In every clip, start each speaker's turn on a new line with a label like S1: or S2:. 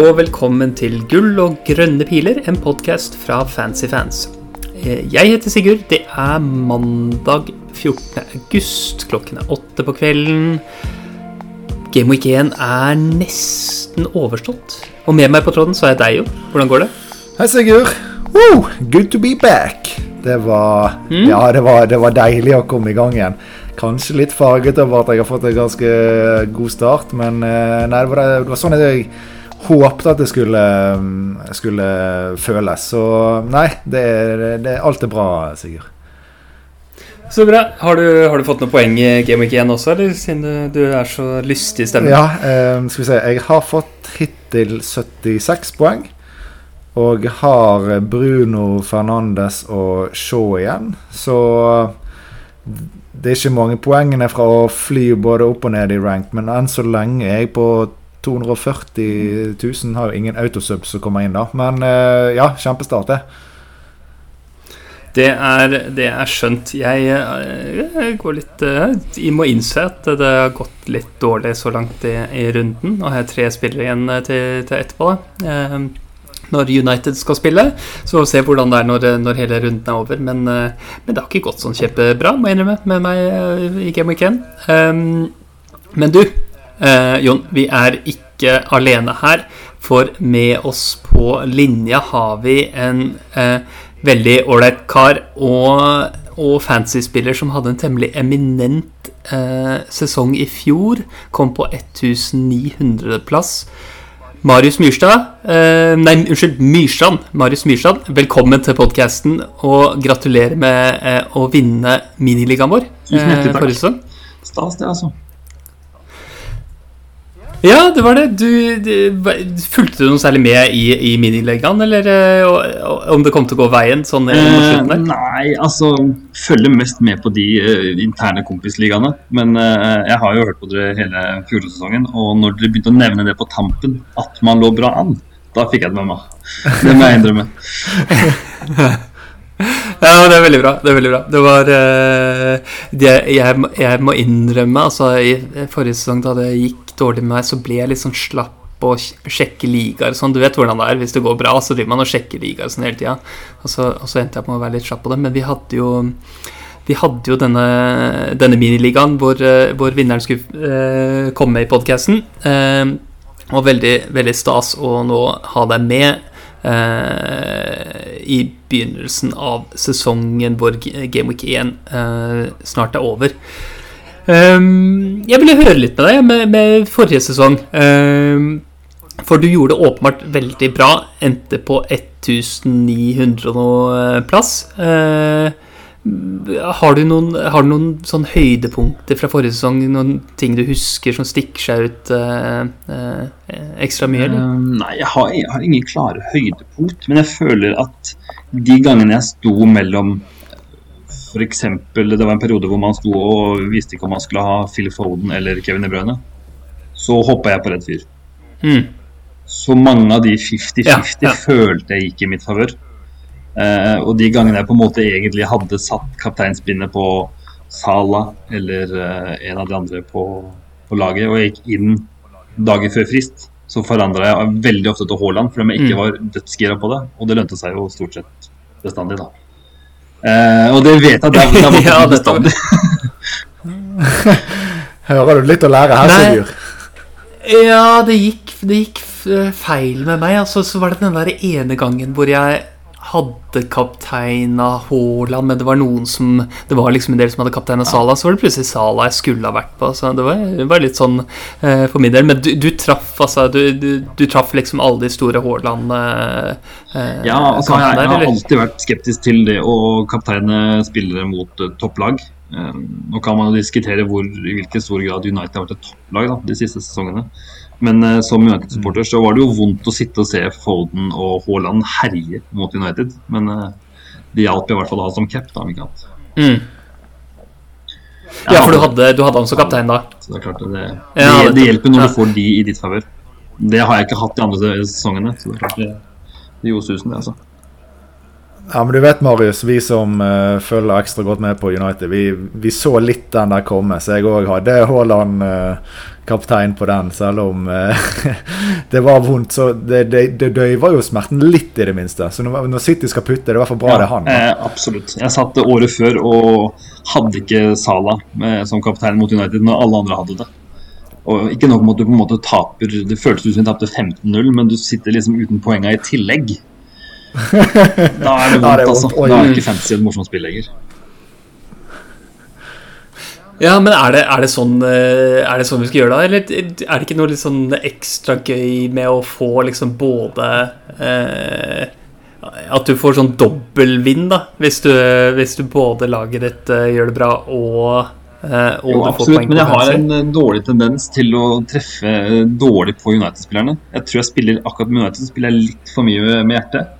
S1: og velkommen til Gull og grønne piler, en podkast fra Fancy Fans. Eh, Jeg heter Sigurd. Det er mandag 14. august. Klokken er åtte på kvelden. Game Week 1 er nesten overstått. Og med meg på tråden så er jeg deg, jo. Hvordan går det?
S2: Hei, Sigurd. Woo, good to be back. Det var, ja, det var, det var deilig å komme i gang igjen. Kanskje litt farget over at jeg har fått en ganske god start, men eh, nei, det, var, det var sånn at jeg håpte at det skulle, mm, skulle føles. Så nei, det, er- det, alt er bra, Sigurd.
S1: Så bra. Har du, har du fått noen poeng i Game Week 1 også, eller siden du, du er så lystig i stemmen?
S2: Ja, eh, skal vi se. Jeg har fått hittil 76 poeng. Og har Bruno Fernandes og Shaw igjen. Så det er ikke mange poengene fra å fly både opp og ned i rank, men enn så lenge er jeg på 240 000. Har jo ingen autosubs som kommer inn, da. Men eh, ja, kjempestart, det.
S1: Det er, det er skjønt. Jeg, eh, jeg går litt eh, Jeg må innse at det har gått litt dårlig så langt i, i runden. Og har tre spillere igjen til, til etterpå. Da. Når United skal spille. Så får vi se hvordan det er når, når hele runden er over. Men, men det har ikke gått sånn kjempebra, må jeg innrømme, med meg i Game Weekend. Men du, eh, Jon, vi er ikke alene her. For med oss på linja har vi en eh, veldig ålreit kar og, og fantasy-spiller som hadde en temmelig eminent eh, sesong i fjor. Kom på 1900-plass. Marius Myrstad eh, Nei, unnskyld, Myrstrand. Marius Myrstrand, velkommen til podkasten, og gratulerer med eh, å vinne miniligaen vår
S3: Tusen hjertelig takk.
S1: forrige.
S3: Stas, det, altså.
S1: Ja, det var det. Du, du Fulgte du noe særlig med i, i miniligaen, eller eh, og- om det kom til å gå veien sånn
S3: Eh,
S1: der?
S3: nei, altså Følger mest med på de uh, interne kompisligaene. Men uh, jeg har jo hørt på dere hele fjorårssesongen, og når dere begynte å nevne det på tampen, at man lå bra an, da fikk jeg det med meg. Det må jeg innrømme.
S1: Ja, det er veldig bra. Det er veldig bra. Det var uh, det, jeg, jeg må innrømme, altså i forrige sesong da det gikk dårlig med meg, så ble jeg litt sånn slapp på å sjekke ligaer sånn. Du vet hvordan det er. Hvis det går bra, så driver man og sjekker ligaer sånn hele tida. Og, og så endte jeg på å være litt slapp på det. Men vi hadde jo vi hadde jo denne, denne miniligaen hvor, eh, hvor vinneren skulle eh, komme med i podkasten. Eh, og veldig, veldig stas å nå ha deg med eh, i begynnelsen av sesongen hvor Game Week 1 eh, snart er over. Um, jeg ville høre litt med deg med, med forrige sesong. Um, for du gjorde det åpenbart veldig bra. Endte på 1900 og eh, plass. Eh, har du noen, har du noen sånn høydepunkter fra forrige sesong? Noen ting du husker som stikker seg ut eh, eh, ekstra mye, eller?
S3: Eh, nei, jeg har, jeg har ingen klare høydepunkt, men jeg føler at de gangene jeg sto mellom F.eks. det var en periode hvor man sto og visste ikke om man skulle ha Phil Foden eller Kevin De Bruyne, så hoppa jeg på rett fyr.
S1: Mm.
S3: Så mange av de 50-50
S1: Ja, ja.
S3: følte jeg gikk i mitt favør. Eh, og de gangene jeg på en måte egentlig hadde satt kapteinspinnet på Sala eller eh, en av de andre på, på laget, og jeg gikk inn dagen før frist, så forandra jeg veldig ofte til Haaland fordi jeg ikke
S1: Mm.
S3: var dødsgira på det. Og det lønte seg jo stort sett bestandig, da. Eh, og det vet jeg at det er, det er
S1: Ja, det
S3: bestandig.
S2: Hører du litt å lære her, Sigurd?
S1: Ja, det gikk, det gikk feil med meg. Altså, så var det den der ene gangen hvor jeg hadde kapteina Haaland, men det var noen som Det var liksom en del som hadde kapteina Salah, så var det plutselig Salah jeg skulle ha vært på. Så det var, det var litt sånn eh, for min del. Men du, du traff altså Du, du, du traff liksom alle de store Haaland eh, eh,
S3: Ja, altså, jeg,
S1: der,
S3: jeg har alltid vært skeptisk til det å kapteine spillere mot eh, topplag. Eh, nå kan man jo diskutere hvor, i hvilken stor grad United har vært et topplag da, de siste sesongene. Men uh, som United-supporter så var det jo vondt å sitte og se Foden og Haaland herje mot United. Men uh, det hjalp i hvert fall å ha som cap, da, om ikke annet.
S1: Mm. Ja, for du hadde, du hadde han som kaptein da.
S3: Så det er klart Det, det,
S1: Ja,
S3: det, det hjelper når
S1: ja.
S3: du får de i ditt favør. Det har jeg ikke hatt de andre sesongene. Så det er klart det, det gjorde susen, det, altså.
S2: Ja, men du vet, Marius, vi som uh, følger ekstra godt med på United, vi, vi så litt den der komme. Så jeg òg hadde Haaland uh, kaptein på den, selv om uh, det var vondt. Så det, det, det døyva jo smerten litt, i det minste. Så når, når City skal putte, det er i hvert fall bra
S3: ja,
S2: det er han.
S3: Eh, absolutt. Jeg satt det året før og hadde ikke Sala med, som kaptein mot United når alle andre hadde det. Og ikke nok med at du på en måte taper Det føltes ut som du tapte 15-0, men du sitter liksom uten poenga i tillegg. Da er det vondt,
S2: det
S3: altså. Da er ikke fantasy et morsomt spill lenger.
S1: Ja, men er det, er, det sånn, eh, er det sånn vi skal gjøre det, eller er det ikke noe litt sånn ekstra gøy med å få liksom både eh, At du får sånn dobbeltvinn, da, hvis du, hvis du både laget ditt eh, gjør det bra og, Uh,
S3: Jo, absolutt, men jeg har en dårlig tendens til å treffe dårlig på United-spillerne. Jeg tror jeg spiller akkurat med United spiller jeg litt for mye med hjertet.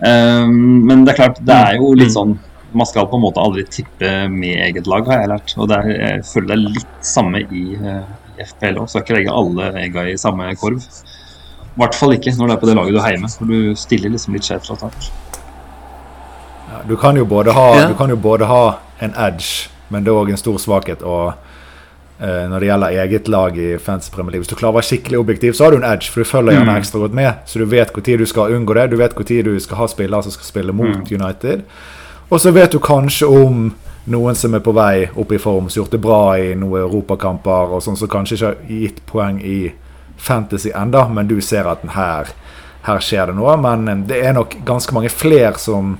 S3: Um, men det er klart, det er jo litt
S1: Mm.
S3: sånn Man skal på en måte aldri tippe med eget lag, har jeg lært. Og er, jeg føler det er litt samme i, eh, i FPL òg. Skal ikke legge alle egga i samme korv. I hvert fall ikke når det er på det laget du heier med, for du stiller liksom litt skjevt fra start.
S2: Ja, Du kan jo både ha,
S1: Ja.
S2: du kan jo både ha en edge, men det er òg en stor svakhet. Og eh, når det gjelder eget lag i Fantasy Premier League Hvis du klarer å være skikkelig objektiv, så har du en edge, for du følger gjerne
S3: Mm.
S2: ekstra godt med. Så du vet når du skal unngå det, du vet når du skal ha spillere som skal spille mot
S3: Mm.
S2: United. Og så vet du kanskje om noen som er på vei opp i form, som har gjort det bra i noen europakamper, og sånn som kanskje ikke har gitt poeng i Fantasy enda, men du ser at her, her skjer det noe. Men eh, det er nok ganske mange flere som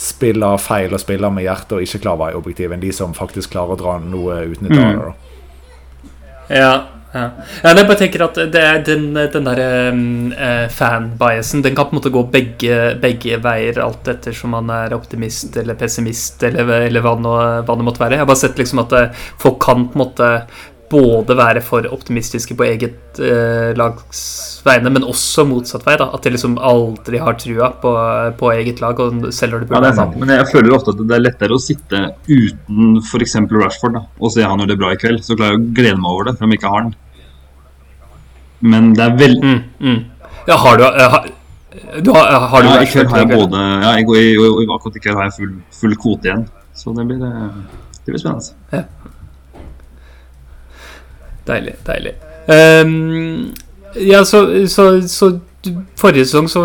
S2: spiller feil og spiller med hjertet og ikke klarer å være objektiv, enn de som faktisk klarer å dra noe uten av
S3: Mm.
S2: det.
S1: Ja, ja. ja jeg bare tenker at det den, den der um, eh, fan-biasen Den kan på en måte gå begge, begge veier, alt ettersom man er optimist eller pessimist, eller, eller hva, nå, hva det måtte være. Jeg har bare sett liksom at eh, folk kan på en måte både være for optimistiske på eget eh, lags vegne, men også motsatt vei. da At de liksom aldri har trua på, på eget lag, og selv når det
S3: Ja,
S1: burde
S3: det er sant. Men jeg føler ofte at det er lettere å sitte uten f.eks. Rashford da, og se han gjør det bra i kveld. Så klarer jeg å glede meg over det, for om jeg ikke har han. Men det er veldig
S1: Mm, mm. Ja, har du, eh, har, du har, har du
S3: Ja, i kveld har jeg både Ja, i, i, i, akkurat i kveld har jeg full, full kvote igjen. Så det blir, eh, det blir spennende.
S1: Deilig, deilig. Um, ja, så, så, så Forrige sesong, så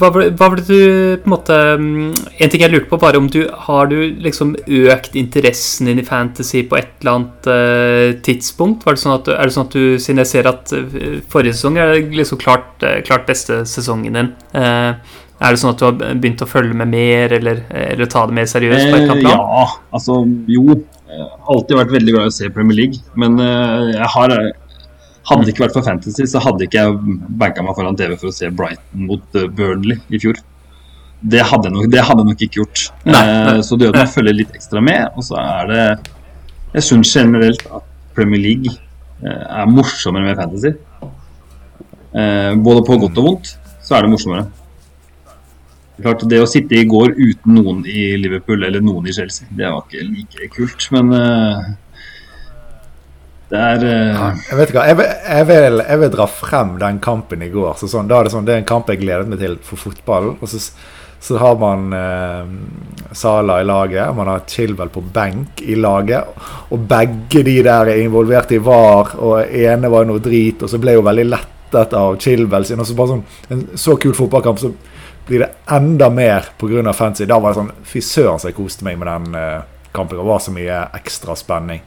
S1: hva det- hva du på en måte mm, En ting jeg lurte på, bare om du har du liksom økt interessen din i fantasy på et eller annet uh, tidspunkt? Var det sånn at, er det sånn at du, siden jeg ser at eh, forrige sesong er liksom klart, eh, klart beste sesongen din uh, Er det sånn at du har begynt å følge med mer, eller, eller ta det mer seriøst? på et eller annet plan?
S3: ja, altså jo. Har alltid vært veldig glad i å se Premier League. Men eh, jeg har eh, Hadde det ikke vært for Fantasy, så hadde ikke jeg banka meg foran TV for å se Brighton mot eh, Burnley i fjor. Det hadde jeg nok, det hadde jeg nok ikke gjort.
S1: Nei,
S3: Eh,
S1: nei.
S3: så at man følger litt ekstra med. Og så er det Jeg syns generelt at Premier League eh, er morsommere med Fantasy. Eh, både på godt og vondt så er det morsommere. Klart, Det å sitte i går uten noen i Liverpool eller noen i Chelsea, det var ikke like kult. Men uh, det er eh,
S2: Jeg vet ikke jeg vil, jeg, vil, jeg vil dra frem den kampen i går. Så sånn, da er det, sånn, det er en kamp jeg gledet meg til for fotballen. Og så, så har man uh, Sala i laget, man har Chilwell på benk i laget. Og begge de der er involvert i VAR, og ene var noe drit. Og så ble jo veldig lettet av Chilwell sin. Og så bare sånn, En så kul fotballkamp, så blir det enda mer pga. fancy. Da var det sånn Fy søren så jeg koste meg med den eh, kampen. Det var så mye ekstra spenning.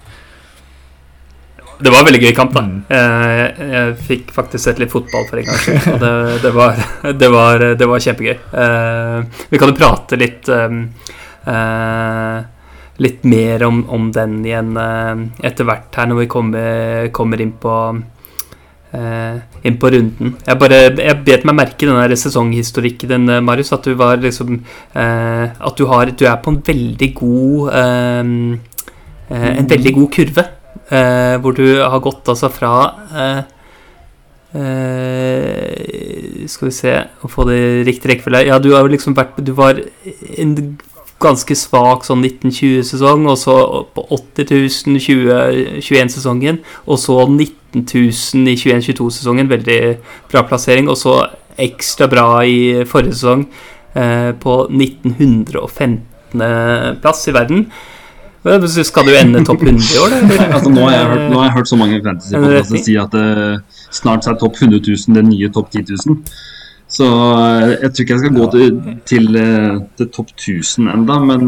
S1: Det var en veldig gøy kamp, da.
S2: Mm.
S1: Eh, Jeg fikk faktisk sett litt fotball for en gangs skyld. Og det, det, var, det, var, det var kjempegøy. Eh, Vi kan jo prate litt eh, eh, Litt mer om, om den igjen etter hvert her, når vi kommer, kommer inn på eh, inn på runden. Jeg bare Jeg bet meg merke i den sesonghistorikken eh, Marius. At du var liksom eh, At du har Du er på en veldig god eh, eh, En veldig god kurve. Eh, hvor du har gått altså fra Skal vi se Å få det i riktig rekkefølge Ja, du har jo liksom vært Du var en ganske svak sånn 1920-sesong, og så på 80 000 2021-sesongen, og så 19 000 i 21-22-sesongen. Veldig bra plassering. Og så ekstra bra i forrige sesong. eh, på 1915.-plass i verden. Så Skal du ende topp 100 i år?
S3: Altså, nå, har hørt, nå har jeg hørt så mange fantasy-podkaster si at uh, snart er topp 100 000 den nye topp 10 000. Så eh, jeg tror ikke jeg skal gå til, til, til topp 1000 enda, men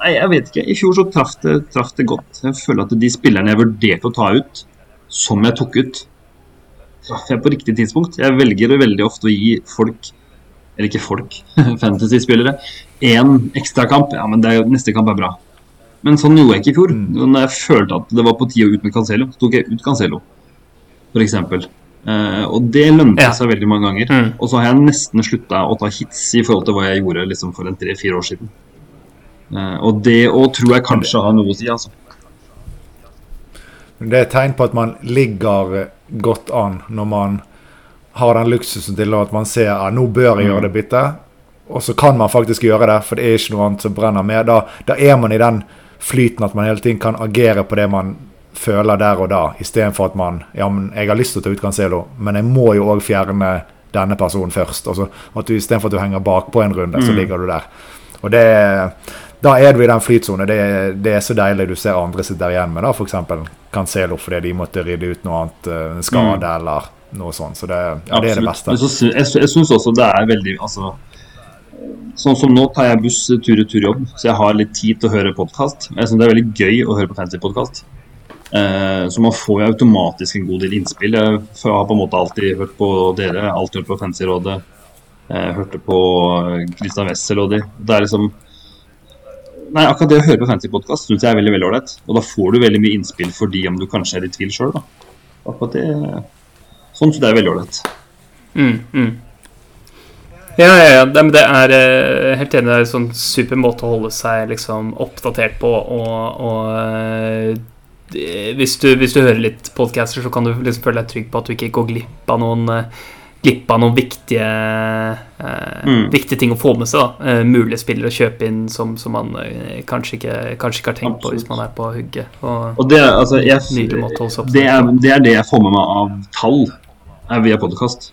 S3: Nei, jeg vet ikke. I fjor så traff det, traf det godt. Jeg føler at de spillerne jeg vurderte å ta ut, som jeg tok ut, traff jeg på riktig tidspunkt. Jeg velger veldig ofte å gi folk, eller ikke folk, fantasy-spillere, én ekstrakamp. Ja, men det, er- neste kamp er bra. Men sånn gjorde jeg ikke i fjor. Når jeg følte at det var på tide å ut med Cancelo, så tok jeg ut Cancelo, f.eks. Uh, og det lønte
S1: Ja.
S3: seg veldig mange ganger.
S1: Mm.
S3: Og så har jeg nesten slutta å ta hits i forhold til hva jeg gjorde liksom, for en tre-fire år siden. Uh, og det òg tror jeg kanskje har noe å si, altså.
S2: Det er et tegn på at man ligger godt an når man har den luksusen til at man ser at nå bør jeg gjøre det byttet. Og så kan man faktisk gjøre det, for det er ikke noe annet som brenner med. Da, da er man i den flyten at man hele tiden kan agere på det man føler der og da, istedenfor at man Ja, men jeg har lyst til å ta ut Cancelo, men jeg må jo òg fjerne denne personen først. Altså, at du Istedenfor at du henger bakpå en runde, så ligger du der. Og det da er du i den flytsonen. Det, det er så deilig. Du ser andre sitter igjen med da, f.eks. Cancelo fordi de måtte rydde ut noe annet, eh, en skade eller noe sånt. Så det, ja, det er det beste.
S3: Jeg, sy- jeg syns også det er veldig altså, Sånn som nå tar jeg buss tur-retur jobb, så jeg har litt tid til å høre podkast. Jeg syns det er veldig gøy å høre på fancy-podkast. Eh, så man får jo automatisk en god del innspill. Jeg har på en måte alltid hørt på dere, alltid hørt på Fancy-rådet. Jeg hørte på Christian Wessel og de. Det er liksom Nei, akkurat det å høre på fancy-podkast syns jeg er veldig veldig ålreit. Og da får du veldig mye innspill for de om du kanskje er i tvil sjøl, da. Akkurat det Sånn syns jeg er veldig ålreit.
S1: Mm, mm. Ja, ja, ja. Det, det er eh, helt enig. Det er en sånn super måte å holde seg liksom oppdatert på. Og, og eh, hvis, du, hvis du hører litt podcaster, så kan du liksom føle deg trygg på at du ikke går glipp av noen eh, Glipp av noen viktige, eh,
S3: Mm.
S1: viktige ting å få med seg. da eh, Mulige spillere å kjøpe inn som, som man eh, kanskje, ikke, kanskje ikke har tenkt på hvis man er på hugget. Og,
S3: Og det, altså, jeg, det, er, det er det jeg får med meg av tall er via podkast.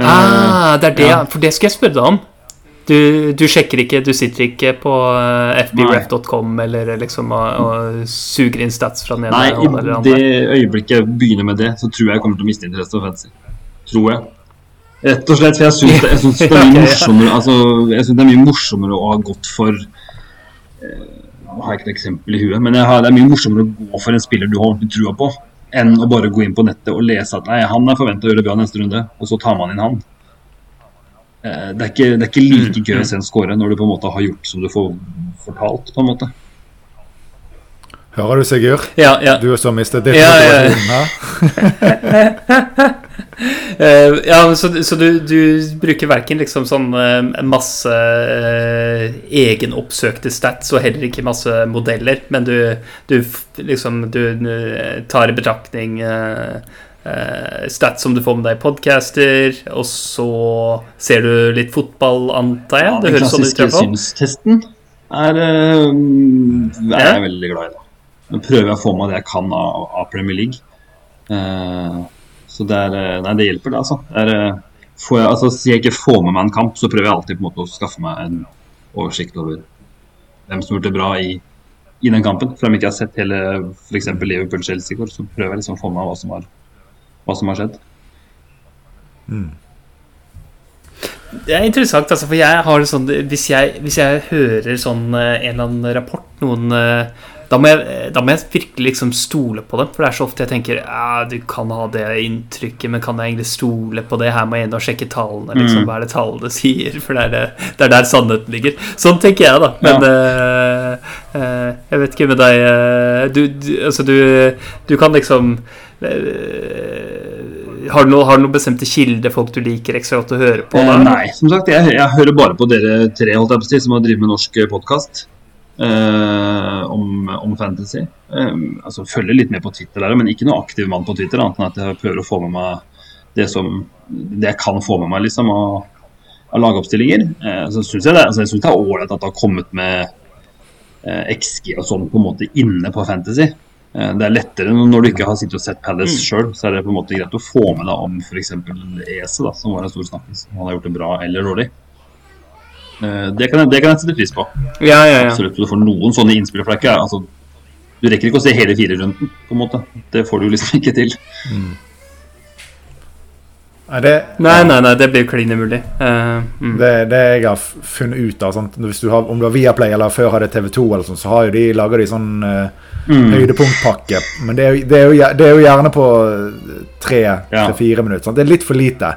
S1: Ah, det er det,
S3: ja.
S1: for det skal jeg spørre deg om. Du, du sjekker ikke, du sitter ikke på eh, fbref.com eller liksom og, og suger inn stats fra den ene
S3: Nei, i det øyeblikket jeg begynner med det, så tror jeg jeg kommer til å miste interesse for fancy. Tror jeg. Rett og slett, for jeg syns det, det er mye morsommere Altså, jeg synes det er mye morsommere å ha gått for eh, Nå har jeg ikke et eksempel i huet, men har, det er mye morsommere å gå for en spiller du har trua på, enn å bare gå inn på nettet og lese at nei, han er forventa å gjøre det bra neste runde, og så tar man inn han. Eh, Det er ikke, det er ikke like gøy å se en score når du på en måte har gjort som du får fortalt, på en måte.
S2: Hører du, Sigurd?
S1: Ja, ja.
S2: Du som mistet ditt
S1: Ja, ja,
S2: uh, her.
S1: Eh, ja, så, så du, du bruker verken liksom sånn eh, masse uh, egenoppsøkte stats og heller ikke masse modeller, men du, du liksom du tar i betraktning eh, eh, stats som du får med deg i podcaster, og så ser du litt fotball, antar jeg?
S3: Ja,
S1: det
S3: den
S1: høres sånn ut i
S3: klassiske
S1: hvert fall.
S3: synstesten er, eh, er jeg veldig glad i. da. Nå prøver jeg å få med det jeg kan av, av Premier League. Eh, så det er eh, Nei, det hjelper, det, altså. Det er, eh, får jeg, altså. Hvis jeg ikke får med meg en kamp, så prøver jeg alltid på en måte å skaffe meg en oversikt over hvem som har gjort det bra i, i den kampen. For om jeg ikke har sett hele f.eks. Liverpool-Chelsea i går, så prøver jeg liksom å få med meg hva som har, hva som har skjedd.
S1: Det er interessant, altså, for jeg har sånn Hvis jeg, hvis jeg hører sånn eh, en eller annen rapport, noen eh, da må, jeg, da må jeg virkelig liksom stole på dem. For det er så ofte jeg tenker ja, du kan ha det inntrykket, men kan jeg egentlig stole på det? Her må jeg inn og sjekke tallene. Liksom,
S3: Mm.
S1: Hva er det tallene sier? For det er, det, det er der sannheten ligger. Sånn tenker jeg, da. Men ja. uh, uh, jeg vet ikke med deg uh, du, du, Altså, du, du kan liksom eh, har, du noe, har du noe bestemte kilder, folk du liker ekstra godt å høre på?
S3: Eh, nei, som sagt, jeg, jeg hører bare på dere tre holdt jeg på å som har drevet med norsk podkast eh, om, om fantasy. Eh, altså Følger litt med på Twitter, der, men ikke noe aktiv mann på Twitter. Annet enn at jeg prøver å få med meg det som det jeg kan få med meg liksom, av, av lagoppstillinger. Eh, så synes jeg det, altså, jeg synes det er ålreit at det har kommet med eh, XG og sånn på en måte inne på Fantasy. Eh, det er lettere når du ikke har sittet og sett Palace mm. sjøl, så er det på en måte greit å få med deg om f.eks. Ese, da, som var en stor snakkis. Om han har gjort det bra eller dårlig. Eh, det kan, jeg, det kan jeg sette pris på.
S1: Ja, ja, ja.
S3: Absolutt. Du får noen sånne innspill. For det er ikke, altså, du rekker ikke å se hele firerunden, på en måte. Det får du liksom ikke til. Mm.
S2: Nei, det,
S1: nei, nei, nei, det blir klin umulig. Uh,
S2: mm. det, det, jeg har funnet ut av du har, Om du har Viaplay eller før hadde TV2, eller sånt, så har jo de, lager de sånn uh, mm. høydepunktpakke. Men det er, jo, det, er jo, det er, jo, gjerne på tre-fire ja. minutter. Sant? Det er litt for lite.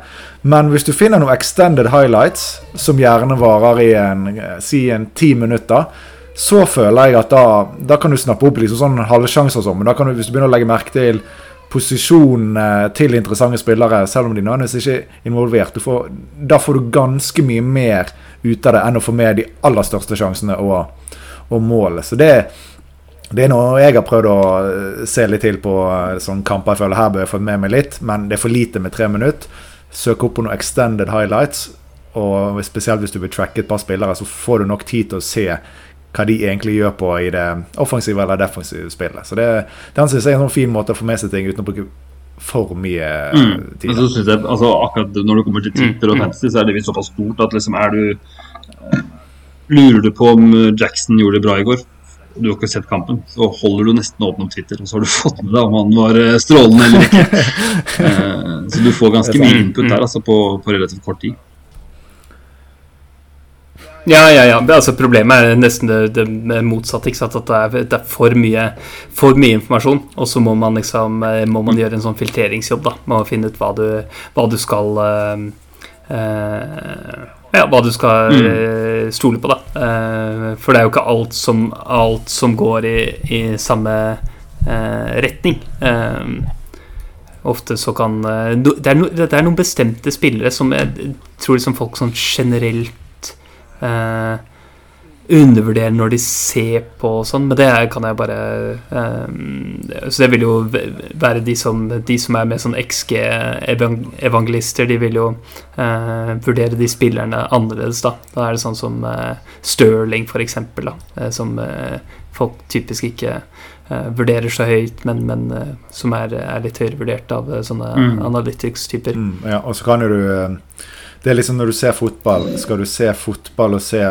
S2: Men hvis du finner noen extended highlights, som gjerne varer i en, si en ti minutter, så føler jeg at da, da kan du snappe opp liksom sånn halvsjanser og sånn. Men da kan du, hvis du begynner å legge merke til posisjonene til interessante spillere, selv om de nødvendigvis ikke er involvert. Får, da får du ganske mye mer ut av det enn å få med de aller største sjansene og, og målet. Så det, det, er noe jeg har prøvd å eh, se litt til på sånn sånne kamper jeg føler her bør jeg fått med meg litt, men det er for lite med tre minutter. Søk opp på noen extended highlights, og spesielt hvis du vil tracke et par spillere, så får du nok tid til å se hva de egentlig gjør på i det offensive eller defensive spillet. Så det, det anses jeg er en sånn fin måte å få med seg ting uten å bruke for mye mm. tid.
S3: Men så synes jeg, altså, akkurat Når det kommer til Twitter og mm. fantasy, så er det såpass stort at liksom er du eh, Lurer du på om Jackson gjorde det bra i går? Du har ikke sett kampen, så holder du nesten åpen om Twitter, og så har du fått med deg om han var eh, strålende eller ikke. Eh, så du får ganske mye input der altså, på, på relativt kort tid.
S1: Ja, ja, ja. Altså, problemet er nesten det, det motsatte. At det er, det er for, mye, for, mye, informasjon. Og så må man liksom eh, må man gjøre en sånn filtreringsjobb da, med å finne ut hva du, hva du skal uh, Ja, hva du skal uh, stole på, da. for det er jo ikke alt som, alt som går i, i samme retning. Ofte så kan det er, no, det er, noen bestemte spillere som jeg tror liksom folk sånn generelt eh, undervurdere når de ser på og sånn, men det kan jeg bare eh, Så det vil jo være de som, de som er med sånn XG-evangelister, de vil jo eh, vurdere de spillerne annerledes, da. Da er det sånn som eh, Sterling, for eksempel, da, eh, som eh, folk typisk ikke vurderer så høyt, men, men som er, er, litt høyere vurdert av sånne mm. analytics-typer.
S2: Mm, ja, og så kan jo du det er liksom når du ser fotball, skal du se fotball og se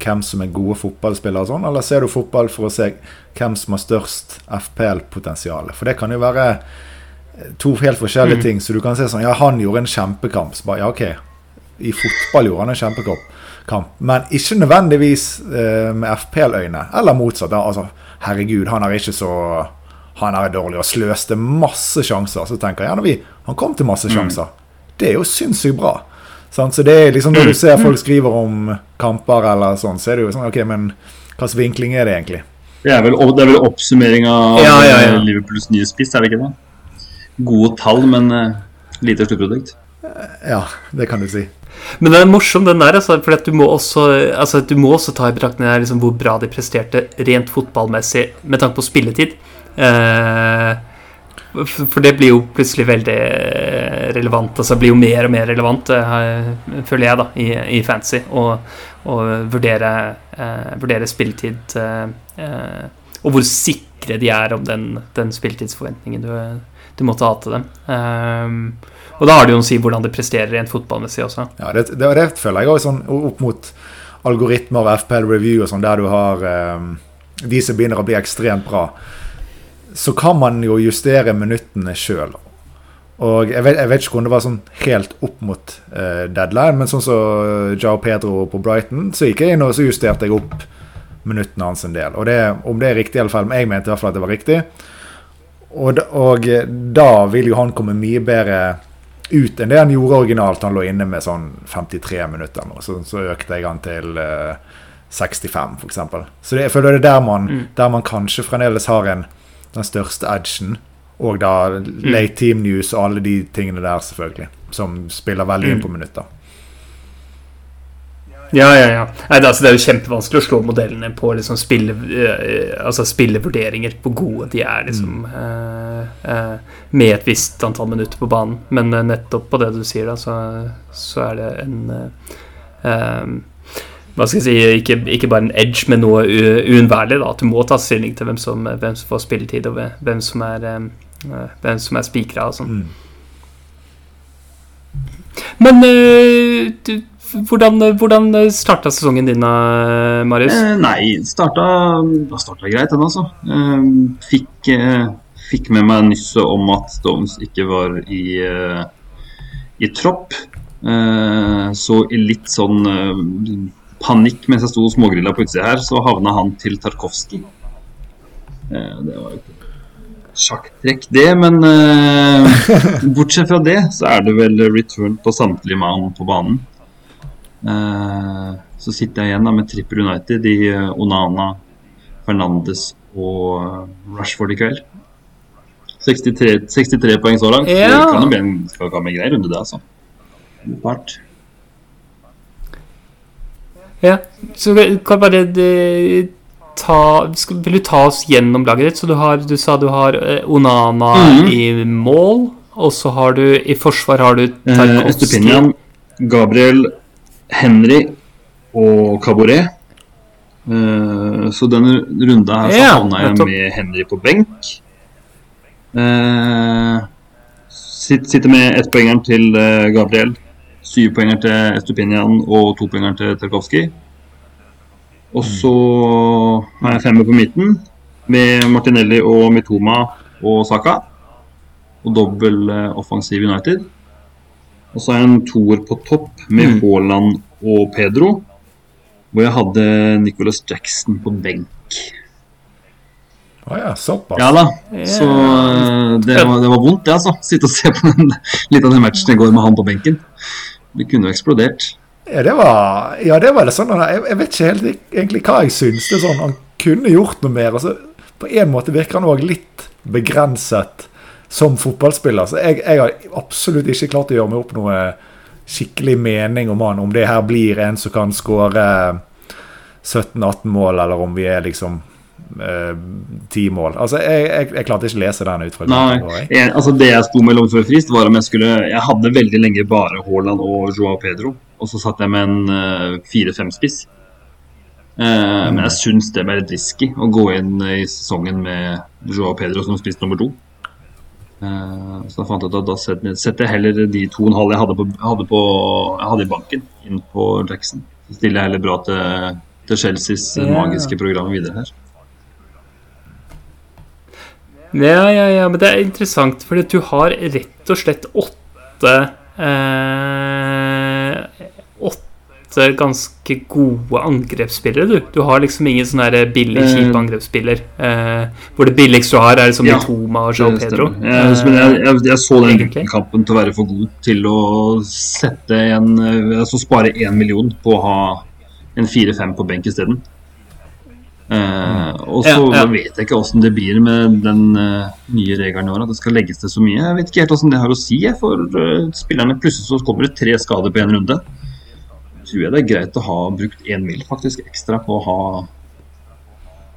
S2: hvem som er gode fotballspillere og sånn, eller ser du fotball for å se hvem som har størst FPL-potensial? For det kan jo være eh, to helt forskjellige mm. ting. Så du kan se sånn Ja, han gjorde en kjempekamp. Så bare, ja, ok. I fotball gjorde han en kjempekamp. Men ikke nødvendigvis eh, med FPL-øyne. Eller motsatt. Da. Altså, herregud, han er ikke så Han er dårlig og sløste masse sjanser. Så tenker jeg ja, vi, han kom til masse mm. sjanser. Mm. Det er jo sinnssykt bra. Så det er liksom Når du ser folk skriver om kamper eller sånn, så er det jo sånn OK, men hvilken vinkling er det egentlig?
S3: Det er vel, det er vel oppsummering av ja, ja, ja. Liverpools nye spiss, er det ikke det? Gode tall, men uh, lite sluttprodukt.
S2: Ja, det kan du si.
S1: Men det er morsomt, den der, altså, for du må også, altså, du må også ta i betraktning liksom, hvor bra de presterte rent fotballmessig med tanke på spilletid. Eh, for det blir jo plutselig veldig relevant. Altså blir jo mer og mer relevant, eh, føler jeg, da, i, i fancy. Å vurdere, eh, vurdere spilletid eh, Og hvor sikre de er om den, den spilletidsforventningen du, du måtte ha til dem. Um, og da har det jo å si hvordan det presterer rent fotballmessig også.
S2: Ja, det, det, det føler jeg òg sånn opp mot algoritmer og FPL Review og sånn, der du har de som begynner å bli ekstremt bra så kan man jo justere minuttene sjøl. Og jeg vet, jeg vet, ikke om det var sånn helt opp mot uh, deadline, men sånn som så Jao Pedro på Brighton, så gikk jeg inn og så justerte jeg opp minuttene hans en del. Og det, Om det er riktig, i alle fall, men jeg mente i hvert fall at det var riktig. Og, og da vil jo han komme mye bedre ut enn det han gjorde originalt. Han lå inne med sånn 53 minutter nå, så, så økte jeg han til uh, 65, f.eks. Så det, jeg føler det er der man, mm. der man kanskje fremdeles har en den største edgen. Og da late team news og alle de tingene der, selvfølgelig. Som spiller veldig inn mm. på minutter.
S1: Ja, ja, ja. Nei, det, altså, det, er jo kjempevanskelig å slå modellene på liksom, spille, uh, altså, spillevurderinger. Hvor gode de er liksom, mm. uh, uh, med et visst antall minutter på banen. Men nettopp på det du sier, da, så, så er det en hva skal jeg si, ikke, ikke bare en edge, men noe uunnværlig. At du må ta stilling til hvem som, hvem som får spilletid, og hvem som er, eh, hvem som er spikra og sånn. Men eh, du, hvordan, hvordan starta sesongen din, Marius?
S3: Eh, nei, starta, starta greit, den altså. Eh, fikk, fikk med meg nysset om at Stones ikke var i, i tropp. Eh, så i litt sånn panikk mens jeg sto og smågrilla på utsida her, så havna han til Tarkovskij. Eh, det var jo ikke sjakktrekk, det, men eh, bortsett fra det, så er det vel return på samtlige mann på banen. Eh, så sitter jeg igjen da med Tripper United i Onana, Fernandes og Rashford i kveld. 63, 63 poeng så langt.
S1: Ja.
S3: Det kan jo bli en, greier en grei runde, det, altså. Part.
S1: Ja, så vi kan bare eh, ta skal, Vil du ta oss gjennom laget ditt? Så du, har, du sa du har eh, Onana
S3: Mhm.
S1: i mål, og så har du i forsvar har du
S3: Eh,
S1: Tarkovskij.
S3: Estupinian, Gabriel, Henry og Caboret. Eh, så denne runda her så
S1: Ja,
S3: havna jeg med Henry på benk. Eh, sitt- sitter med ettpoengeren til eh, Gabriel, syvpoengeren til Estupinian og topoenger til Tarkovskij. Og så har jeg femmer på midten med Martinelli og Mitoma og Saka. Og dobbel eh, offensiv United. Og så har jeg en toer på topp med
S1: Mm.
S3: Haaland og Pedro. Hvor jeg hadde Nicholas Jackson på benk.
S2: Å ja, såpass.
S3: Ja da, så eh, det var, det var vondt, det, altså. Sitte og se på den, litt av den matchen i går med han på benken. Det kunne eksplodert.
S2: Ja, det var, ja, det var det sånn Jeg, jeg vet ikke helt egentlig hva jeg syns. Det er sånn, Han kunne gjort noe mer. Altså, på en måte virker han òg litt begrenset som fotballspiller. Så jeg, jeg har absolutt ikke klart å gjøre meg opp noe skikkelig mening om han. Om det her blir en som kan skåre 17-18 mål, eller om vi er liksom eh, 10 mål. Altså, jeg, jeg, jeg klarte ikke å lese den ut fra
S3: Nei,
S2: jeg.
S3: altså Det jeg sto mellom før frist, var om jeg skulle Jeg hadde veldig lenge bare Haaland og Joao Pedro, og så satt jeg med en uh, 4-5-spiss. Eh, Men jeg syns det ble litt risky å gå inn i sesongen med Joao Pedro som spiss nummer to. Uh, så da fant jeg ut at da setter jeg heller de to og en halv jeg hadde, på, hadde, på, jeg hadde i banken, inn på Jackson. Så stiller jeg heller bra til, til Chelseas
S1: yeah.
S3: magiske program videre her.
S1: Ja, ja, ja, men det er interessant, fordi du har rett og slett åtte eh, Åtte ganske gode angrepsspillere, du. Du har liksom ingen sånn billig,
S3: Eh,
S1: kjip angrepsspiller. Eh, hvor det billigste du har, er liksom
S3: Ja,
S1: Mitoma og Joao Pedro.
S3: Jeg, jeg, jeg, jeg så den
S1: egentlig.
S3: kampen til å være for god til å sette en eh, Altså spare én million på å ha en fire-fem på benk isteden. Eh, og så
S1: Ja, ja.
S3: vet jeg ikke åssen det blir med den uh, nye regelen i år, at det skal legges til så mye. Jeg vet ikke helt åssen det har å si for uh, spillerne. Plutselig så kommer det tre skader på én runde. Tror jeg det er greit å ha brukt én mil faktisk ekstra på å ha,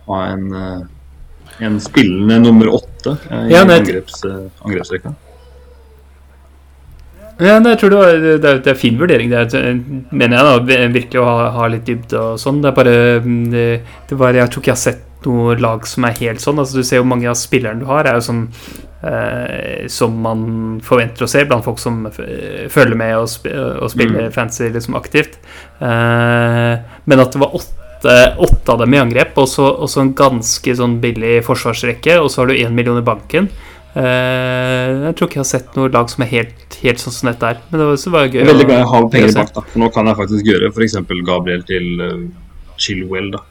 S3: ha en uh, en spillende nummer åtte i
S1: Ja,
S3: angreps, angrepsrekka.
S1: Ja, det, det, var, det, er, det er fin vurdering. Det er, mener jeg da, virkelig å ha, ha litt dybde og sånn. Det er bare mm, det, var, Jeg tror ikke jeg har sett noe lag som er helt sånn. Altså, du ser jo mange av spillerne du har, er jo sånn eh, som man forventer å se blant folk som følger med og, sp og spiller
S3: Mm.
S1: fancy liksom aktivt. Eh, men at det var åtte, åtte av dem i angrep, og så en ganske sånn billig forsvarsrekke, og så har du én million i banken. Eh, jeg tror ikke jeg har sett noe lag som er helt, helt sånn som dette er. Men det var, så var det gøy.
S3: Jeg er veldig glad jeg har penger
S1: i
S3: bak, da. For nå kan jeg faktisk gjøre f.eks. Gabriel til uh, Chilwell, da.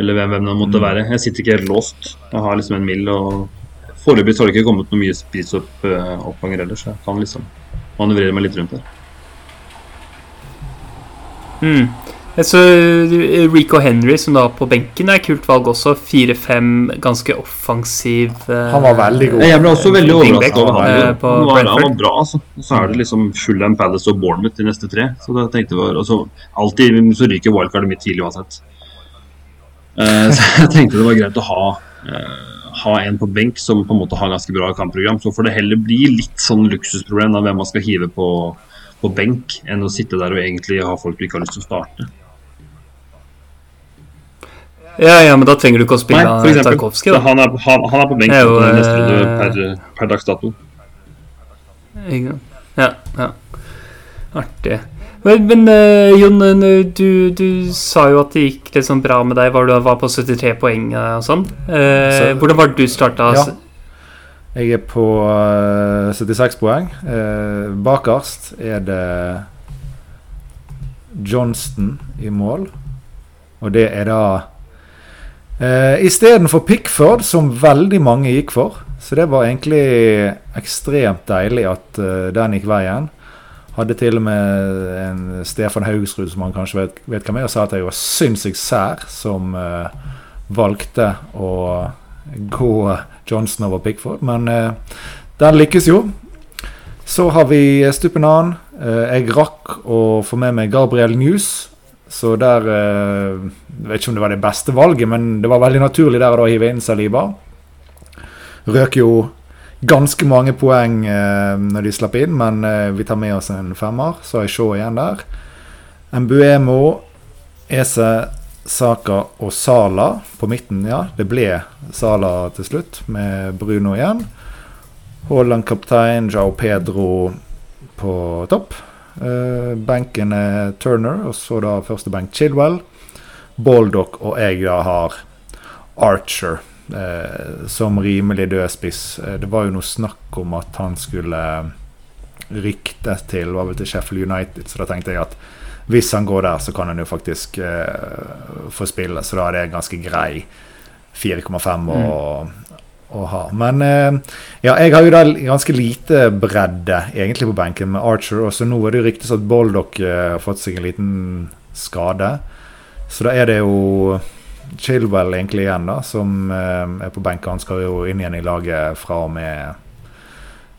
S3: Eller hvem, hvem det måtte være. Jeg sitter ikke helt låst. Jeg har liksom en mill, og foreløpig har det ikke kommet noe mye spis opp uh, ellers. Jeg kan liksom manøvrere meg litt rundt der.
S1: Mm. Så eh, Rico Henry, som da på benken, er kult valg også. 4-5, ganske offensiv. eh,
S2: Han var veldig god.
S3: Jeg ble også veldig overrasket over han.
S1: eh, på
S3: Han var, han var bra, altså. Og så er det liksom Fullham Palace og Bournemouth de neste tre. Så da tenkte jeg altså, så Alltid så ryker wildcardet mitt tidlig uansett. Eh, så jeg tenkte det var greit å ha eh, ha en på benk som på en måte har ganske bra kampprogram. Så får det heller bli litt sånn luksusproblem av hvem man skal hive på, på benk, enn å sitte der og egentlig ha folk du ikke har lyst til å starte.
S1: Ja, ja, men da trenger du ikke å spille
S3: Nei.
S1: Tarkovskij, da.
S3: han, er, han, han er på
S1: benken er jo,
S3: neste runde
S1: eh,
S3: per, per dags dato.
S1: Ja, ja. Artig. Men, men uh, Jon, eh, du, du sa jo at det gikk litt sånn bra med deg. Var du var på 73 poeng og sånn. Uh,
S2: Så-
S1: hvordan var det du starta?
S2: Ja. Jeg er på uh, 76 poeng. Eh, bakerst er det Johnston i mål. Og det er da uh, Istedenfor Pickford, som veldig mange gikk for. Så det var egentlig ekstremt deilig at uh, den gikk veien. Hadde til og med en Stefan Haugsrud, som han kanskje vet, vet hvem er, og sa at jeg var sinnssykt sær som uh, valgte å gå Johnson over Pickford. Men uh, den lykkes jo. Så har vi Stupinan. Eh, jeg rakk å få med meg Gabriel News. Så der eh, Jeg vet ikke om det var det beste valget, men det var veldig naturlig der å hive inn Saliba. Røk jo ganske mange poeng eh, når de slapp inn, men eh, vi tar med oss en femmer. Så har jeg Shaw igjen der. Mbuemo, Ese, Saka og Sala på midten, ja. Det ble Sala til slutt, med Bruno igjen. Haaland kaptein, Jao Pedro på topp. Eh, benken er Turner, og så da første benk Chilwell. Baldock og jeg da har Archer eh, som rimelig dødspiss. Eh, det var jo noe snakk om at han skulle ryktes til var vel til Sheffield United, så da tenkte jeg at hvis han går der, så kan han jo faktisk eh, få spille. Så da er det en ganske grei 4,5 å, å ha. Men eh, ja, jeg har jo da ganske lite bredde egentlig på benken med Archer, og så nå er det jo ryktes at Baldock eh, har fått seg en liten skade. Så da er det jo Chilwell egentlig igjen, da, som eh, er på benken. Han skal jo inn igjen i laget fra og med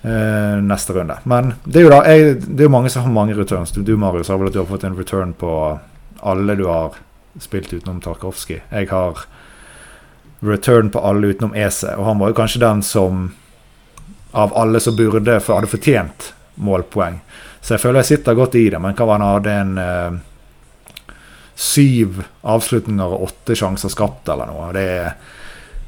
S2: eh, neste runde. Men det er jo da jeg, det er jo mange som har mange returns. Du, du Marius, har vel at du har fått en return på alle du har spilt utenom Tarkovskij. Jeg har return på alle utenom Ese, og han var jo kanskje den som av alle som burde for hadde fortjent målpoeng. Så jeg føler jeg sitter godt i det, men hva var han hadde en eh, syv avslutninger og åtte sjanser skapt eller noe. Det,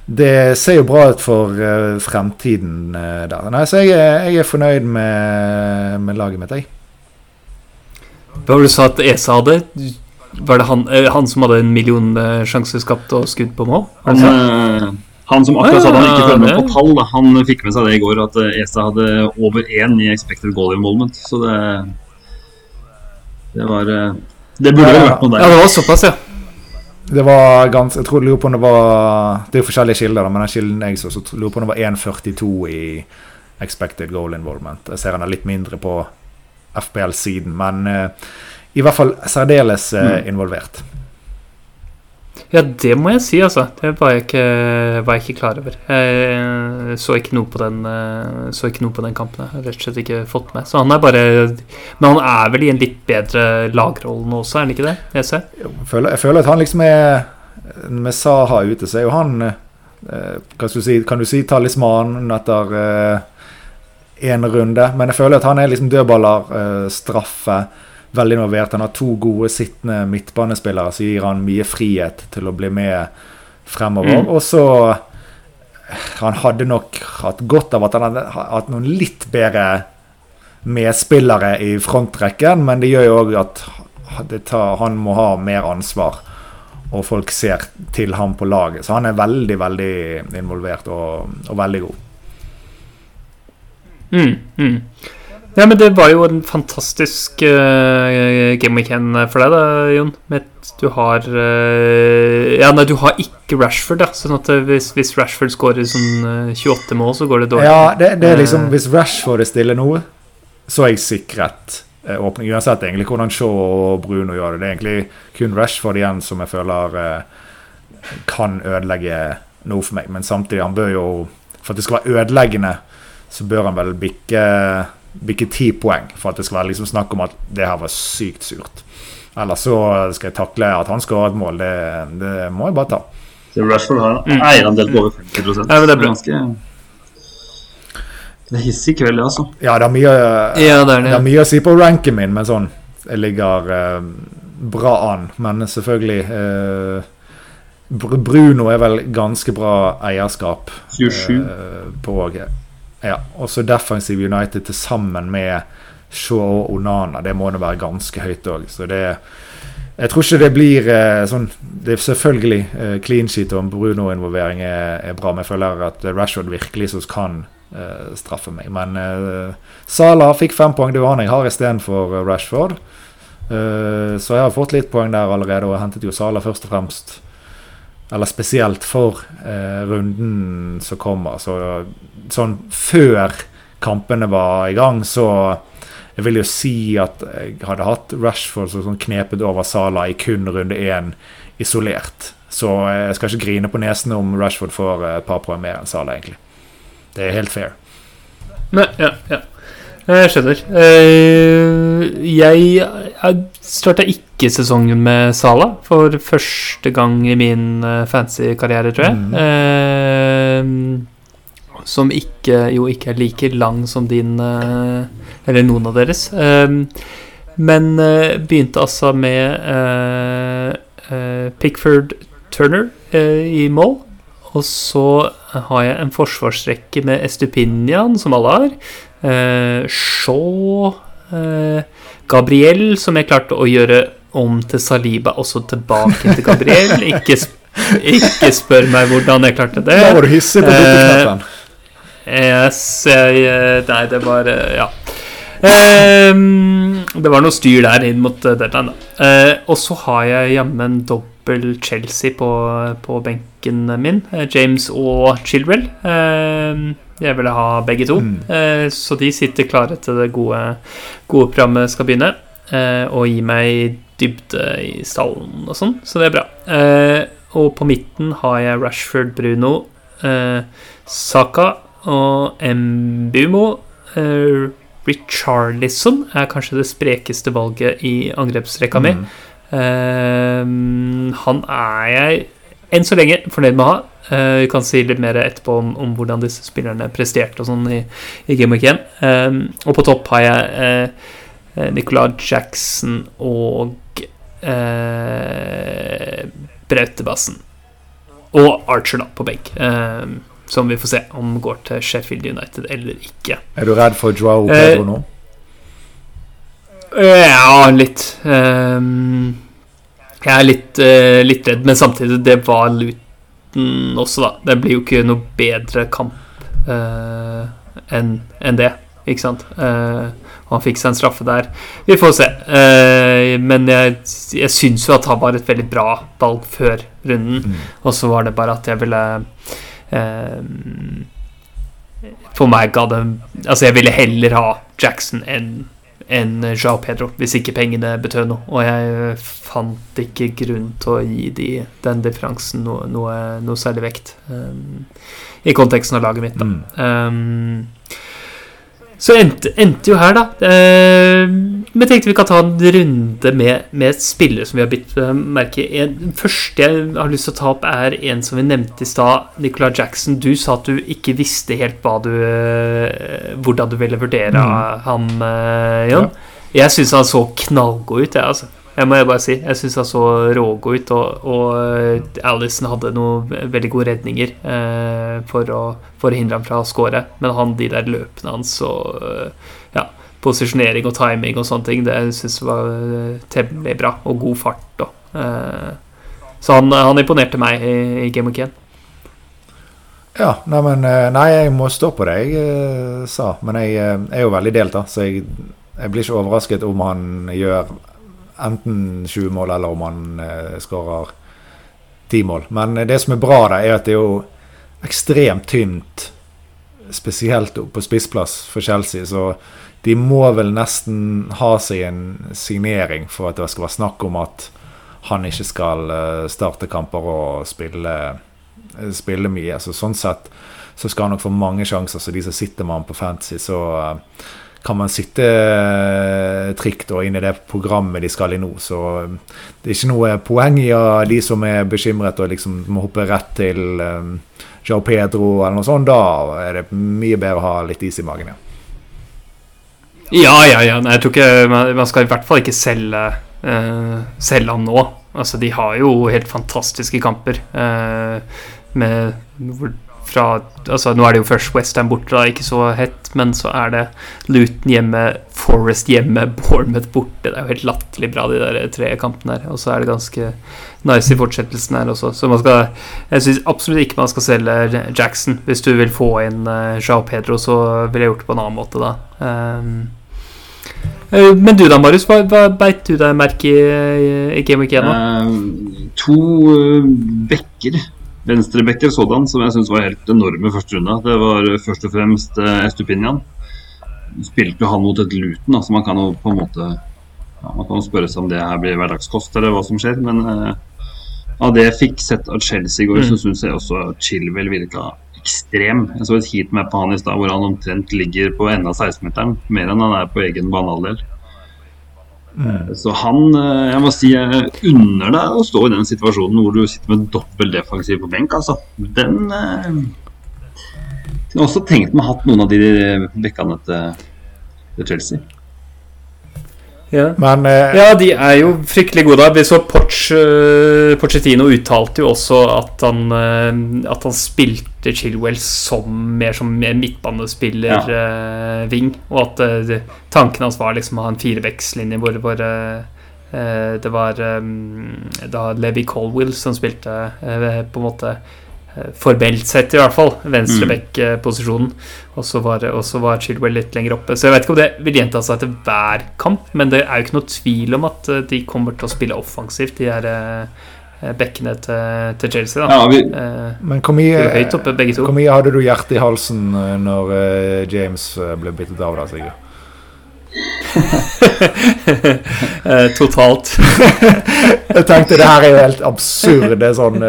S2: det ser jo bra ut for eh, fremtiden eh, der. Nei, så jeg, jeg er fornøyd med, med laget mitt, jeg.
S1: Det du sa at ESA hadde? Var det han, eh, han som hadde en million eh, sjanser skapt og skudd på mål?
S3: Han, eh, han som akkurat sa at han ikke følger med på tall, han fikk med seg det i går, at ESA hadde over én i expected goal involvement. Så det Det var Det burde jo vært noe
S1: Ja,
S3: der.
S1: det var såpass, ja.
S2: Det var ganske, Jeg tror lurer på om det var Det er jo forskjellige kilder, men den kilden jeg så, så lurer på om det var 1,42 i expected goal involvement. Jeg ser han er litt mindre på FPL-siden, men eh, i hvert fall særdeles mm. involvert.
S1: Ja, det må jeg si, altså. Det var jeg ikke, var jeg ikke klar over. Jeg så ikke den, eh, så ikke noe på den kampen. Jeg har rett og slett ikke fått med. Så han er bare Men han er vel i en litt bedre lagrolle nå også, er han ikke det? Jeg ser.
S2: Jeg føler, jeg føler at han liksom er Med Saha ute, så er jo han eh, skal du si, Kan du si talismanen etter én runde? Men jeg føler at han er liksom dødballer, eh, straffe, veldig involvert. Han har to gode sittende midtbanespillere som gir han mye frihet til å bli med fremover.
S1: Mm.
S2: Og så Han hadde nok hatt godt av at han hadde hatt noen litt bedre medspillere i frontrekken, men det gjør jo òg at det tar, han må ha mer ansvar. Og folk ser til ham på laget. Så han er veldig, veldig involvert og, og veldig god.
S1: Mm, mm. Ja, men det var jo en fantastisk uh, game weekend for deg, da, Jon. Med du har uh, Ja, nei, du har ikke Rashford, da. Sånn at eh, hvis, hvis Rashford skårer sånn eh, 28 mål, så går det dårlig.
S2: Ja, det, det er liksom
S1: Eh.
S2: Hvis Rashford er stille nå, så er jeg sikret uh, åpning. Uansett egentlig hvordan Shaw og Bruno gjør det. Det er egentlig kun Rashford igjen som jeg føler eh, kan ødelegge noe for meg. Men samtidig, han bør jo For at det skal være ødeleggende, så bør han vel bikke bikke ti poeng for at det skal være liksom snakk om at det her var sykt surt. Ellers så skal jeg takle at han skårer et mål. Det, det må jeg bare ta.
S3: Så Rashford har
S1: en
S3: eierandel på over 50
S1: Ja, men det er
S3: ganske Det er hissig kveld, altså.
S2: Ja, det er mye
S1: Ja, det er
S2: Det
S1: det.
S2: er mye å si på ranken min, men sånn Jeg ligger eh, bra an. Men selvfølgelig eh, Bruno er vel ganske bra eierskap
S3: 27.
S2: eh, på Ja. Også defensive United til sammen med Shaw og Onana. Det må det være ganske høyt òg. Så det Jeg tror ikke det blir eh, sånn Det er selvfølgelig eh, clean sheet og Bruno-involvering er, er bra, men jeg føler at Rashford virkelig som kan eh, straffe meg. Men eh, Sala fikk fem poeng. Det var han jeg har istedenfor Rashford. Eh, så jeg har fått litt poeng der allerede, og hentet jo Salah først og fremst eller spesielt for eh, runden som kommer. Så, sånn før kampene var i gang, så jeg vil jo si at jeg hadde hatt Rashford som sånn knepet over Sala i kun runde én isolert. Så jeg skal ikke grine på nesen om Rashford får et par poeng mer enn Sala, egentlig. Det er helt fair.
S1: Nei, ja, ja. Jeg skjønner. Eh, jeg starta ikke sesongen med Sala for første gang i min eh, fancy karriere, tror jeg. Mm. Som ikke, jo ikke er like lang som din Eller noen av deres. Men begynte altså med Pickford Turner i mål. Og så har jeg en forsvarsrekke med Estupinian, som alle har. Shaw Gabriel, som jeg klarte å gjøre om til Saliba, også tilbake til Gabriel. Ikke, sp ikke spør meg hvordan jeg klarte det.
S2: Da var du hissig på dukkeknappen.
S1: Uh, yes, jeg, Nei, det var Ja. Um, det var noe styr der inn mot deadline, da. og så har jeg jammen dobbel Chelsea på, på benken min. James og Chilwell. Uh, jeg ville ha begge to. Mm. Eh, så de sitter klare til det gode, gode programmet skal begynne. Eh, og gi meg dybde i stallen og sånn, så det er bra. Eh, og på midten har jeg Rashford Bruno, eh, Saka og Mbumo. uh, Richarlison er kanskje det sprekeste valget i angrepsrekka mi. Mm. Eh, han er jeg enn så lenge fornøyd med å ha. Uh, vi kan si litt mer etterpå om, om hvordan disse spillerne presterte og sånn i, i Game Week 1. Um, og på topp har jeg uh, Nicolai Jackson og uh, Brautebassen. Og Archer, da, på benk. Um, som vi får se om går til Sheffield United eller ikke.
S2: Er du redd for Joao Pedro nå?
S1: Ja, litt. Um, jeg er litt, litt redd, men samtidig, det var Luton også, da. Det blir jo ikke noe bedre kamp enn en det, ikke sant? Uh, han fikk seg en straffe der. Vi får se. Men jeg, jeg syns jo at han var et veldig bra valg før runden. Mm. Og så var det bare at jeg ville For meg ga det Altså, jeg ville heller ha Jackson enn enn Jao Pedro, hvis ikke pengene betød noe. Og jeg fant ikke grunn til å gi de, den differansen noe, noe, noe særlig vekt. Um, I konteksten av laget mitt, da. Mm. Um, så endte, endte, jo her, da. Uh, men tenkte vi kan ta en runde med, med spillere som vi har bitt uh, merke i. Den første jeg har lyst til å ta opp, er en som vi nevnte i stad. Nicolay Jackson. Du sa at du ikke visste helt du, uh, hvordan du ville vurdere mm. ham, Jon. Ja. Jeg syns han så knallgod ut, jeg, altså. Jeg må bare si. Jeg syns han så rågod ut, og, og Alison hadde noen veldig gode redninger eh, for, å, for, å, hindre ham fra å score. Men han, de der løpene hans og posisjonering og timing og sånne ting, det syns jeg var eh, temmelig bra. Og god fart og eh, Så han, han, imponerte meg i, i Game of Ken.
S2: Ja, nei, men, eh, nei, jeg må stå på det jeg sa. Men jeg uh, er jo veldig delt, da. Så jeg, jeg blir ikke overrasket om han gjør enten 20 mål eller om han eh, skårer 10 mål. Men det som er bra, da, er at det er jo ekstremt tynt, spesielt på spissplass for Chelsea. Så de må vel nesten ha seg en signering for at det skal være snakk om at han ikke skal eh, starte kamper og spille, eh, spille mye. Så sånn sett så skal han nok få mange sjanser. Så de som sitter med han på fantasy, så uh, kan man sitte eh, trygt og inn i det programmet de skal i nå. Så eh, det er ikke noe poeng i av de som er bekymret og liksom må hoppe rett til um, Joe Pedro eller noe sånt. Da er det mye bedre å ha litt is i magen. Ja,
S1: ja, ja. ja. Nei, jeg tror ikke man, skal i hvert fall ikke selge, uh, selge han nå. Altså, de har jo helt fantastiske kamper. uh, med fra altså Nå er det jo først Westham borte, da, ikke så hett, men så er det Luton hjemme, Forest hjemme, Bournemouth borte. Det er jo helt latterlig bra, de der tre kampene her. Og så er det ganske nice i fortsettelsen her også. Så man skal Jeg syns absolutt ikke man skal selge Jackson. Hvis du vil få inn uh, Jao Pedro, så ville jeg gjort det på en annen måte, da. Um, men du da, Marius, hva, hva beit du deg merke i, i Game Week 1?
S3: Uh, to uh, bekker, venstrebekker sådan, som jeg syns var helt enorme første runde. Det var først og fremst uh, Estupinian. Spilte han mot et Luton, så man kan jo på en måte ja, Man kan jo spørre seg om det her blir hverdagskost, eller hva som skjer. Men av det jeg fikk sett av Chelsea i går, mm. så syns jeg også Chilwell virka ekstrem. Jeg så et heatmap på han i stad hvor han omtrent ligger på enden av 16-meteren. Mer enn han er på egen banehalvdel. Mm. Så han eh, Jeg må si jeg unner deg å stå i den situasjonen hvor du sitter med dobbel defensiv på benk, altså. Den eh, Jeg kunne også tenkt meg hatt noen av de bekkene til, til Chelsea.
S1: Ja. Men, eh, ja, de er jo fryktelig gode. Vi så Poch, uh, uttalte jo også at han, uh, at han spilte Chilwell som mer som midtbanespiller-ving. Ja. og at tanken hans var liksom å ha en firevekslinje hvor, hvor det var um, da Levi Colwill som spilte på en måte Eh, formelt sett i hvert fall, venstreback-posisjonen. Og så var, var, Chilwell litt lenger oppe. Så jeg vet ikke om det vil gjenta seg etter hver kamp, men det er jo ikke noe tvil om at eh, de kommer til å spille offensivt, de her eh, bekkene til, til, Chelsea. Da. Ja, vi,
S2: men hvor mye, oppe, hvor mye, hadde du hjertet i halsen når James ble byttet av, da, Sigurd?
S1: Totalt.
S2: jeg tenkte det her er jo helt absurd. Det er sånn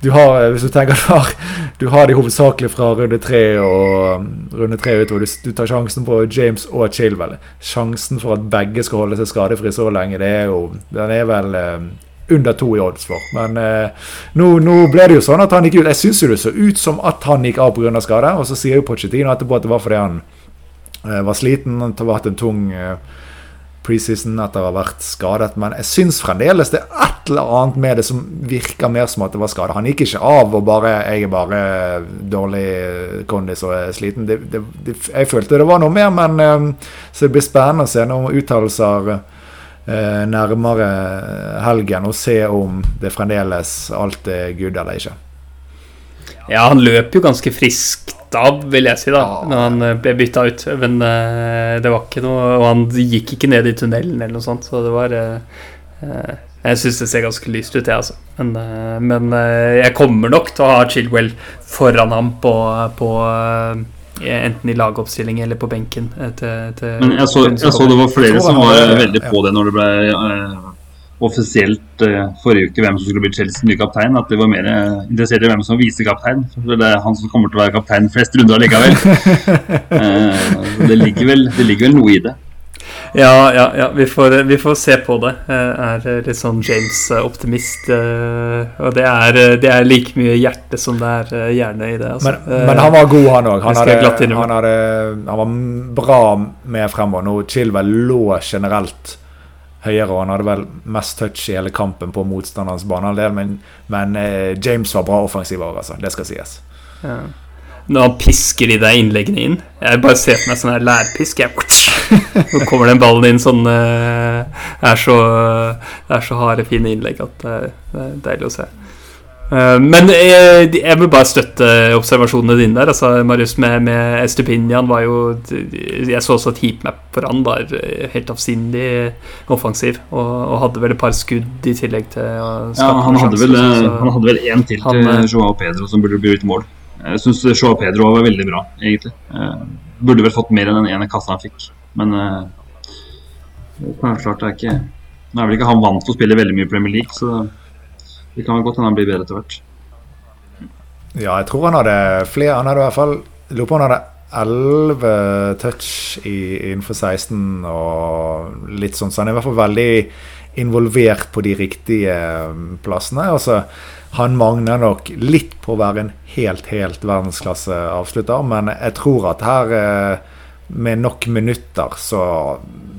S2: du har, eh, hvis du tenker du har, du har de hovedsakelig fra runde tre og um, runde tre utover. Du, du, tar sjansen på James og Chilwell. Sjansen for at begge skal holde seg skadefri så lenge, det er jo, den er vel um, under to i odds for. Men uh, nå, nå, ble det jo sånn at han gikk ut. Jeg syns jo det så ut som at han gikk av pga. skade. Og så sier jo Pochettino etterpå at det var fordi han uh, var sliten. han har hatt en tung uh, preseason etter å ha vært skadet. Men jeg syns fremdeles det er et eller annet med det som virka mer som at det var skade. Han gikk ikke av og bare 'jeg er bare dårlig kondis og er sliten'. Det, det, det, jeg følte det var noe mer, men um, så det blir spennende å se noen uttalelser uh, nærmere helgen og se om det fremdeles alt er good eller ikke.
S1: Ja, han løp jo ganske friskt av, vil jeg si, da ja. når han eh, ble bytta ut. Men det var ikke noe Og han gikk ikke ned i tunnelen eller noe sånt, så det var Jeg syns det ser ganske lyst ut, jeg, altså. Men, uh, men jeg kommer nok til å ha Chilwell foran ham på, på enten i lagoppstilling eller på benken. Til, til
S3: men jeg så, jeg så, det var flere som var veldig på det når det ble offisielt uh, forrige uke hvem som skulle bli Chelseas nye kaptein, at de var mer uh, interessert i hvem som var kaptein For det er han som kommer til å være kaptein flest runder likevel. uh, det, ligger vel, det ligger vel noe i det.
S1: Ja, ja, ja. Vi, får, vi får se på det. Jeg er litt sånn James-optimist. Og det er, det er, like mye hjerte som det er hjerne i det.
S2: Altså. Men, men, han var god, han òg. Han, han, han, var bra med fremover. Nå Chilwell lå generelt høyere, og han hadde vel mest touch i hele kampen på motstanderens banehalvdel. Men, men eh, James var bra offensiv òg, altså. Det skal sies. Ja.
S1: Når han pisker de der innleggene inn Jeg bare ser for meg sånn her lærpisk. Nå kommer den ballen inn sånn eh, Det er så, er så harde, fine innlegg at det er deilig å se. Eh, men jeg, jeg, vil bare støtte observasjonene dine der. Altså, Marius med, med Estupinian var jo Jeg så også at heatmap for han var eh, helt avsindig offensiv. Og, og, hadde vel et par skudd i tillegg til
S3: Ja, han hadde, vel, eh, han hadde vel én til til Joao Pedro som burde bli ut mål. Jeg syns Joao Pedro var veldig bra, egentlig. Burde vel fått mer enn den ene kassa han fikk. Men klart det er ikke Nå er vel ikke han vant til å spille veldig mye Premier League, så det kan godt hende han blir bedre etter hvert.
S2: Ja, jeg tror han hadde flere. Han hadde i hvert fall lurer på han hadde 11 touch i, innenfor 16 og litt sånn. Så han er i hvert fall veldig involvert på de riktige plassene. Altså, han mangler nok litt på å være en helt, helt verdensklasseavslutter, men jeg tror at her eh, med nok minutter så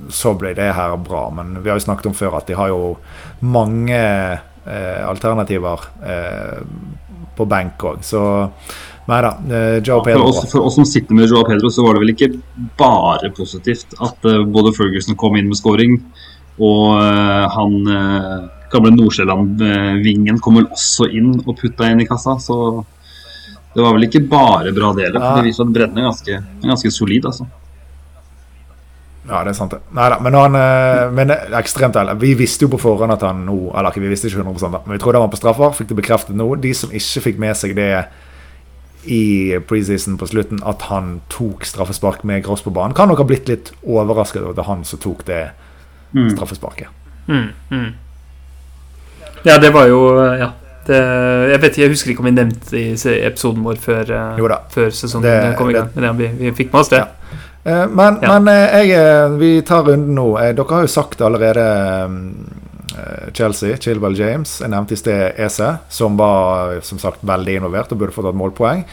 S2: så ble det her bra. Men vi har jo snakket om før at de har jo mange eh, alternativer eh, på benk òg. Så nei da. Eh, Joe
S3: For
S2: Pedro.
S3: oss, for oss som sitter med Joe Pedro, så var det vel ikke bare positivt at eh, både Ferguson kom inn med scoring, og han gamle Nordsjælland-vingen kom vel også inn og putta inn i kassa. Så det var vel ikke bare bra deler.
S2: Ja.
S3: Det viser at bredden er ganske, er ganske solid, altså.
S2: Ja, det er sant, det. Neida, men han eh, men er ekstremt ærlig. Vi visste jo på forhånd at han nå Eller ikke, vi visste ikke 100 da, men vi trodde han var på straffer. Fikk det bekreftet nå. De som ikke fikk med seg det i preseason på slutten, at han tok straffespark med Gross på banen, kan nok ha blitt litt overrasket over at det er han som tok det
S3: Mm.
S2: straffesparket.
S1: Mm, mm. Ja, det var jo Ja. Det, jeg vet ikke, jeg husker ikke om vi nevnte det i episoden vår før, eh, før sesongen
S2: Det-
S1: kom i gang. Men ja, vi, vi fikk med oss det.
S2: Ja. Eh, Men,
S1: Ja.
S2: men eh, jeg, vi tar runden nå. Dere har jo sagt allerede Chelsea, Chilwell James. Jeg nevnte i sted Ese, som var som sagt veldig involvert og burde fått et målpoeng.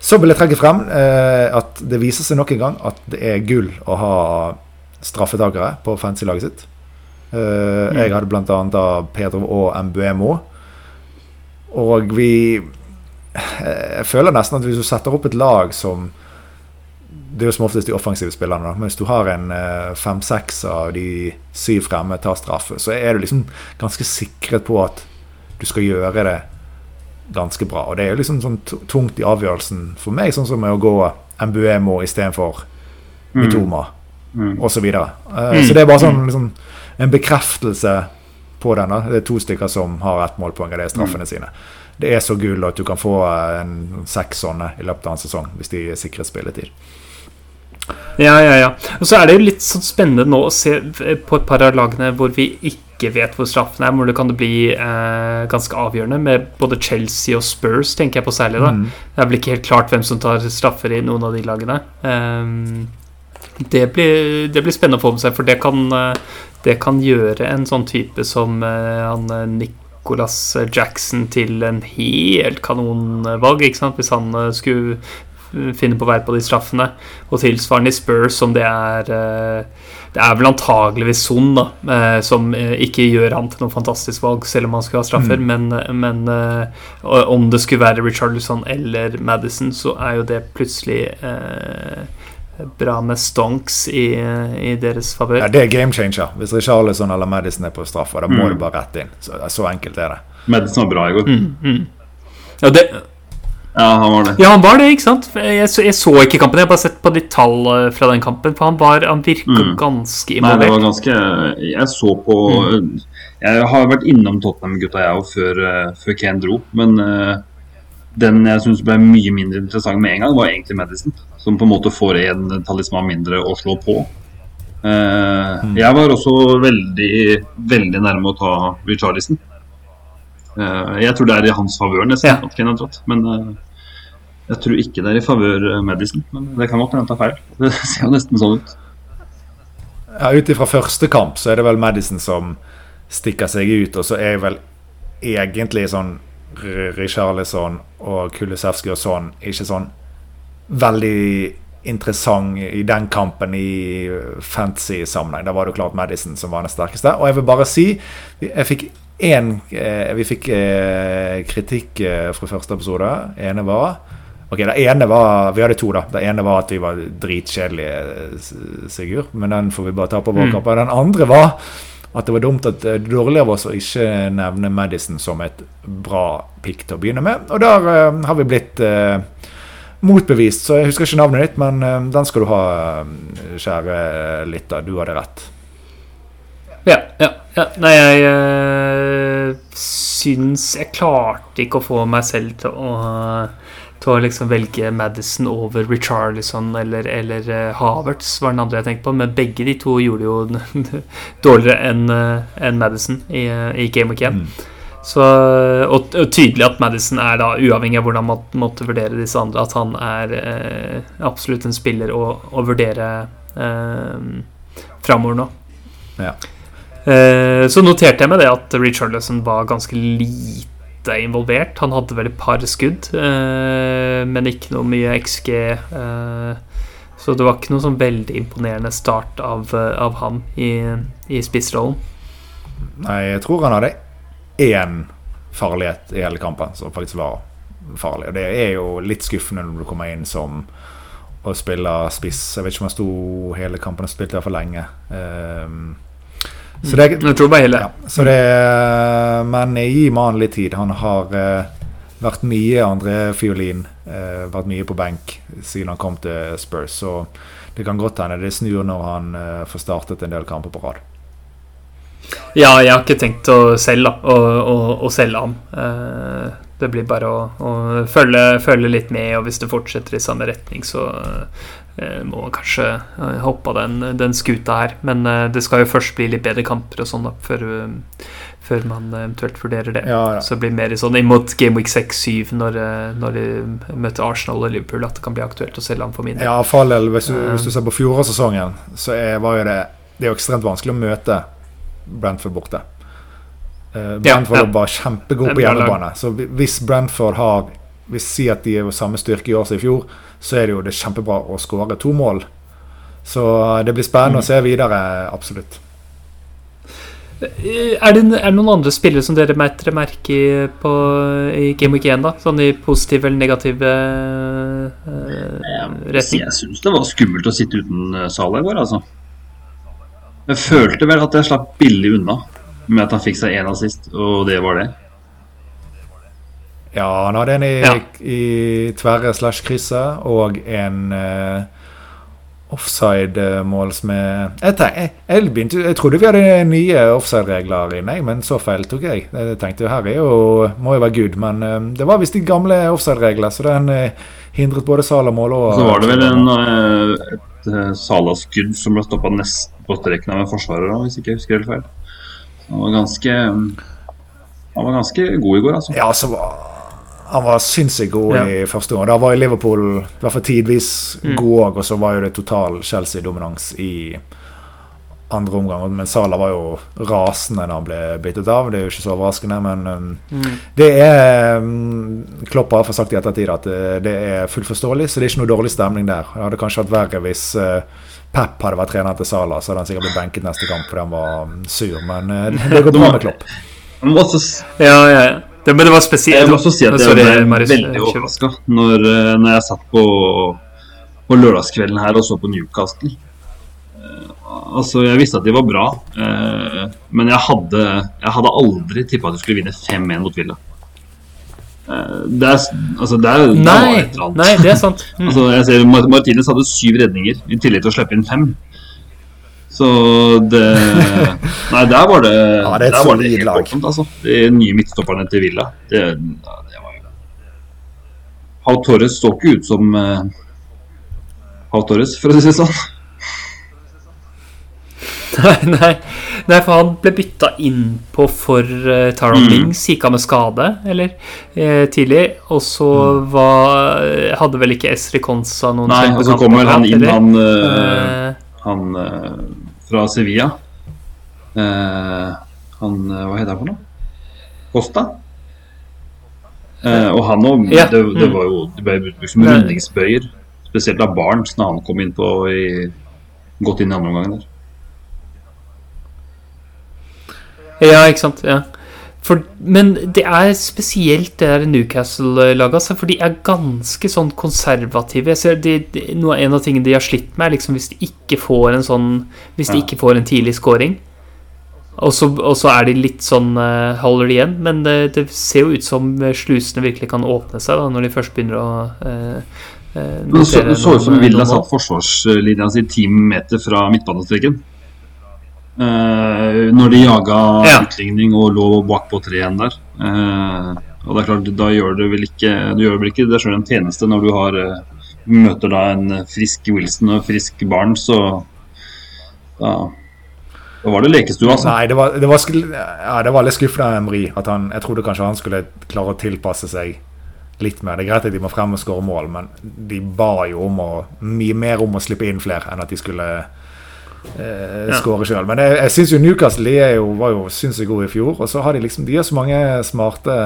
S2: Så vil jeg trekke frem eh, at det viser seg nok en gang at det er gull å ha straffetakere på fancy-laget sitt. Eh, Jeg hadde bl.a. da Pedro og Mbuemo. Og vi eh, Jeg føler nesten at hvis du setter opp et lag som det er jo som oftest de offensive spillerne. da, Men hvis du har en eh, fem-seks av de syv fremme tar straffe, så er du liksom ganske sikret på at du skal gjøre det ganske bra. Og det er jo liksom sånn tungt i avgjørelsen for meg, sånn som å gå Mbuemo istedenfor Mitoma
S3: Mm.
S2: osv. Uh,
S1: Mm.
S2: Så det er bare sånn liksom, en bekreftelse på den. da. Det er to stykker som har ett målpoeng, og det er straffene sine. Det er så gull at du kan få eh, en seks sånne i løpet av en sesong hvis de sikrer spilletid.
S1: Ja, ja, ja. Og så er det jo litt sånn spennende nå å se på et par av lagene hvor vi ikke vet hvor straffen er, hvor det kan bli eh, ganske avgjørende, med både Chelsea og Spurs, tenker jeg på særlig. da.
S2: Mm.
S1: Det er vel ikke helt klart hvem som tar straffer i noen av de lagene. Ehm, det, blir, det blir spennende å få med seg, for det kan, eh, det kan gjøre en sånn type som eh, han eh, Nicholas Jackson til en helt kanonvalg, ikke sant? hvis han skulle finne på å være på de straffene. Og tilsvarende i Spurs, som det er Det er vel antageligvis Son, da, som ikke gjør han til noe fantastisk valg, selv om han skulle ha straffer. Men, men eh, om det skulle være Richarlison eller Madison, så er jo det plutselig eh, bra med stonks i, i deres favør.
S2: Ja, det er game changer. Hvis Richarlison eller Madison er på straffa, da må
S3: Mm.
S2: du bare rett inn. Så, så enkelt er det.
S3: Madison var bra i går.
S1: Mm, mm. Ja, det,
S3: Ja, han var det.
S1: ja, han var det, ikke sant? Jeg så, jeg så ikke kampen, jeg har bare sett på litt tall eh, fra den kampen. For han, var, han virka
S3: Mm.
S1: ganske
S3: Nei, det var ganske Jeg så på Jeg har vært innom Tottenham-gutta, jeg òg, før, eh, før Kane dro. Men eh, den jeg syns ble mye mindre interessant med en gang, var egentlig Madison. Som på en måte får en talisman mindre å slå på. Eh, Jeg var også veldig, veldig nærme å ta Richarlison. Uh, jeg tror det er i hans favør nesten
S1: Ja.
S3: at Kane har dratt. Men eh, jeg tror ikke det er i favør eh, Madison. Men det kan godt hende jeg tar feil. Det ser jo nesten sånn ut.
S2: Ja, Ut ifra første kamp så er det vel Madison som stikker seg ut, og så er jeg vel egentlig sånn Richarlison og Kulisevskij og sånn ikke sånn veldig interessant i den kampen i fantasy sammenheng. Da var det jo klart Madison som var den sterkeste. Og jeg vil bare si Jeg fikk én eh, Vi fikk eh, kritikk eh, fra første episode. ene var Ok, det ene var Vi hadde to, da. Det ene var at vi var dritkjedelige, Sigurd. Men den får vi bare ta på vår
S1: Mm.
S2: kappe. Den andre var at det var dumt at det dårlig av oss å ikke nevne Madison som et bra pick til å begynne med. Og der uh, har vi blitt uh, motbevist, så jeg husker ikke navnet ditt, men uh, den skal du ha, eh, kjære lytter. Du hadde rett.
S1: Ja, ja, ja. Nei, jeg uh, syns Jeg klarte ikke å få meg selv til å til å liksom velge Madison over Richarlison eller, eller eh, Havertz, var den andre jeg tenkte på. Men begge de to gjorde jo dårligere enn eh, enn Madison i, eh, i Game of Game. Mm. Så, og, og tydelig at Madison er da, uavhengig av hvordan man måtte vurdere disse andre, at han er eh, absolutt en spiller å, å vurdere eh, framover nå.
S2: Ja.
S1: Eh, så noterte jeg meg det at Richarlison var ganske lite involvert. Han hadde vel et par skudd, eh, men ikke noe mye XG. Eh, Så det var ikke noe sånn veldig imponerende start av, eh, av han i, i spissrollen.
S2: Nei, jeg tror han hadde én farlighet i hele kampen som faktisk var farlig. Og det er jo litt skuffende når du kommer inn som og spiller spiss. Jeg vet ikke om han sto hele kampen, og spilte for lenge. Um, så det,
S1: Jeg tror bare hele
S2: ja, så det Men gi mannen litt tid. Han har eh, vært mye andre fiolin. eh, vært mye på benk siden han kom til Spurs. Så det kan godt hende det snur når han eh, får startet en del kamper på rad.
S1: Ja, jeg har ikke tenkt å selge, å, å, å selge ham. Eh, det blir bare å, å følge, følge litt med, og hvis det fortsetter i samme retning, så eh, må man kanskje eh, hoppe av den, den skuta her. Men eh, det skal jo først bli litt bedre kamper og sånn, før, eh, før man eventuelt vurderer det.
S2: Ja, ja.
S1: Så det blir mer sånn imot Game Week 6-7, når, eh, når de møter Arsenal og Liverpool, at det kan bli aktuelt å selge ham for min del.
S2: Ja, Fallel, hvis, du- hvis du ser på fjorårssesongen, så er, var jo det Det er jo ekstremt vanskelig å møte Brentford borte. Eh, Brentford
S1: ja.
S2: ja. var kjempegod på hjemmebane. Så hvis Brentford har Hvis Si at de er jo samme styrke i år som i fjor, så er det jo det kjempebra å skåre to mål. Så eh, det blir spennende
S1: Mm.
S2: å se videre, absolutt.
S1: Eh, Er det, er det noen andre spillere som dere merker merke i på, i Game Week 1, da? Sånn i positiv eller negativ
S3: uh,
S1: retning?
S3: jeg syns det var skummelt å sitte uten Salah i går, altså. Jeg følte vel at jeg slapp billig unna med at han fikk seg én assist, og det var det.
S2: Ja, han hadde en i,
S1: Ja.
S2: i tverre slash krysset og en uh, offside-mål som er jeg, jeg, jeg, jeg trodde vi hadde nye offside-regler inne, men så feil tok jeg. Jeg tenkte her er jo, må jo være good, men eh, det var visst de gamle offside-reglene, så den uh, hindret både Salah-mål og
S3: Så var det vel en, uh, et Salah-skudd som ble stoppa nesten på streken av en forsvarer, hvis ikke jeg husker helt feil. Han var ganske Han var ganske god i går, altså.
S2: Ja, så var han var sinnssykt god
S1: Ja.
S2: i første gang. Da var Liverpool i hvert fall tidvis
S1: Mm.
S2: god òg, og så var jo det total Chelsea-dominans i andre omgang. Men Salah var jo rasende da han ble byttet av. Det er jo ikke så overraskende, men um,
S1: Mm.
S2: det er um, Klopp har sagt i ettertid at uh, det er fullt forståelig, så det er ikke noe dårlig stemning der. Det hadde kanskje vært verre hvis uh, Pep hadde vært trener til Salah, så hadde han sikkert blitt benket neste kamp fordi han var um, sur. Men uh, det går bra med Klopp.
S3: Jeg må også,
S1: Ja, ja, ja. Det, men det var spesielt.
S3: jeg må også si at jeg
S1: var
S3: ble veldig overraska når, eh, når jeg satt på, på lørdagskvelden her og så på Newcastle. Eh, Altså, Jeg visste at de var bra, eh, men jeg hadde, jeg hadde aldri tippa at de skulle vinne 5-1 mot Villa. Eh, Det er, altså, det er, det var
S1: Nei,
S3: et
S1: nei, det er sant. Mm.
S3: Altså, jeg ser Martinez hadde syv redninger, i tillegg til å slippe inn fem. Så det Nei, der var det
S2: Ja, det er et solid lag.
S3: åpent, altså. De nye midtstopperne til Villa. Det, ja, det var jo Pau Torres så ikke ut som uh, Pau Torres, for å si det sånn.
S1: Nei, nei, nei, for han ble bytta inn på for uh, Taron
S3: Mm.
S1: Bings. Gikk han med skade, eller? Eh, tidlig. Og så var Hadde vel ikke Esri Konsa noen
S3: Nei, og så
S1: kom
S3: kommer vel han inn, han, eh,
S1: Eh,
S3: han uh, fra Sevilla. Eh, han eh, Hva heter han for noe? Costa? Eh, og han òg
S1: Ja,
S3: det, det
S1: mm.
S3: var jo Det ble brukt som rundingsbøyer. Spesielt av Barents når han kom inn på i, Gått inn i andre omgang der.
S1: Ja, ikke sant. Ja. For, men det er spesielt det der Newcastle-laget, altså, for de er ganske sånn konservative. Jeg ser de, de, noe, En av tingene de har slitt med, er liksom hvis de ikke får en sånn Hvis de ikke får en tidlig scoring. Og så, og så er de litt sånn uh, holder de igjen. Men det, det ser jo ut som slusene virkelig kan åpne seg da, når de først begynner å uh, uh,
S3: Det så, ut som Villa satt forsvarslinja si ti meter fra midtbanestreken. Eh, når de jaga
S1: Ja.
S3: utligning og lå bakpå tre igjen der. Uh, og det er klart, da gjør du vel ikke Du gjør vel ikke deg sjøl en tjeneste når du har uh, møter da en frisk Wilson og frisk barn, så da, da var det lekestue, altså.
S2: Nei, det var, det var, ja, det var litt skuffende av Emery. Jeg trodde kanskje han skulle klare å tilpasse seg litt mer. Det er greit at de må frem og skåre mål, men de ba jo om å, mye mer om å slippe inn flere enn at de skulle eh, skåre sjøl. Men jeg, jeg syns jo Newcastle jo, var jo sinnssykt gode i fjor. Og så har de liksom De har så mange smarte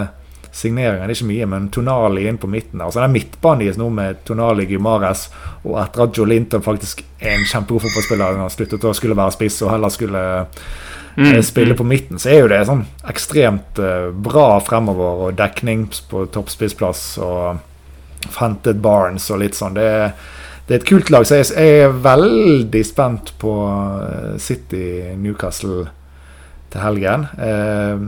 S2: signeringer. Det er ikke mye, men Tonali inn på midten. Altså Den midtbanen deres nå med Tonali, Gumares og etter at Joe Linton faktisk er en kjempegod fotballspiller, han har sluttet å skulle være spiss og heller skulle mm. spille på midten, så er jo det sånn ekstremt uh, bra fremover og dekning på toppspissplass og Fanted Barnes og litt sånn. Det er, det er et kult lag, så jeg, er veldig spent på City Newcastle til helgen. Uh,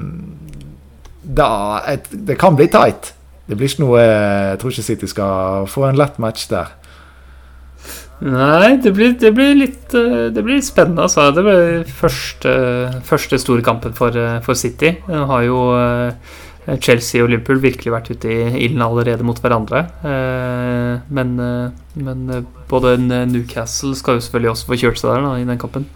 S2: da, et, det kan bli tight. Det blir ikke noe Jeg tror ikke City skal få en lett match der.
S1: Nei, det blir, det blir, litt, eh, det blir litt spennende, altså. Det blir første, første store kampen for, eh, for City. Den har jo eh, Chelsea og Liverpool virkelig vært ute i ilden allerede mot hverandre. Men, men, både Newcastle skal jo selvfølgelig også få kjørt seg der da, i den kampen.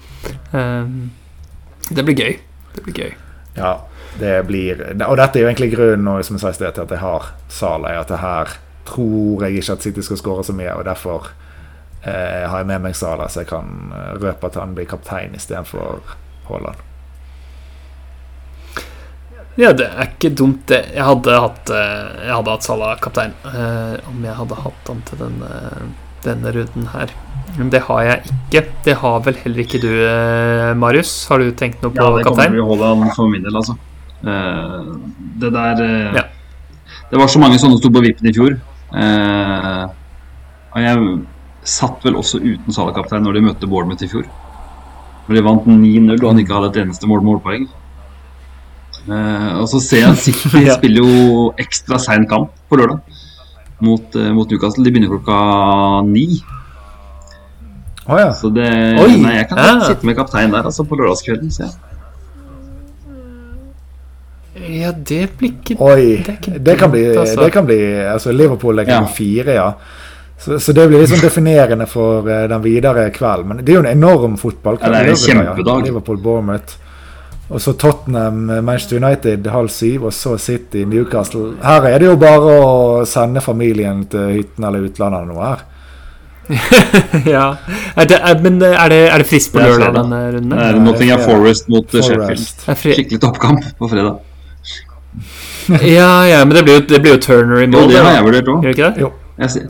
S1: Det blir gøy. Det blir gøy.
S2: Ja, det blir Og dette er jo egentlig grunnen som jeg sa i sted, til at jeg har Sala. At det her tror jeg ikke at City skal skåre så mye, og derfor eh, har jeg med meg Sala, så jeg kan eh, røpe at han blir kaptein istedenfor Haaland.
S1: Ja, det er ikke dumt, det. Jeg hadde hatt, eh, jeg hadde hatt Salah kaptein eh, om jeg hadde hatt han til denne, denne runden her. Men det har jeg ikke. Det har vel heller ikke du, eh, Marius. Har du tenkt noe på kaptein? Ja, det
S3: kommer til å holde han for min del, altså. Uh, det der uh, ja. Det var så mange sånne sto på vippen i fjor. Uh, og jeg satt vel også uten Salah-kaptein når de møtte Bournemouth i fjor. Når de vant 9-0 og han ikke hadde et eneste mål målpoeng. Og så ser jeg at City ja. spiller jo ekstra sein kamp på lørdag mot, mot Newcastle. De begynner klokka ni.
S2: Oh, ja.
S3: Så det Oi, Nei, jeg kan ja. sitte med kaptein der altså, på lørdagskvelden. Så jeg.
S1: Ja, det blir ikke
S2: Oi, det, ikke det, kan, bli, altså. det kan bli Altså, Liverpool er klokken ja. fire, ja. Så, så, det blir liksom definerende for uh, den videre kvelden. Men det er jo en enorm fotballkamp.
S3: Ja, det er en kjempedag.
S2: Ja. Og så Tottenham, Manchester United halv syv, og så City, Newcastle. Her er det jo bare å sende familien til hytten eller utlandet eller noe her.
S1: ja. Er det, er, men er det, er det frist på lørdag, denne runden?
S3: Det er Nottingham Forest mot Sheffield. Skikkelig toppkamp på fredag.
S1: ja, ja, men det blir jo, det blir jo Turner i mål.
S3: Jo, det har jeg vurdert
S1: òg.
S2: Jeg,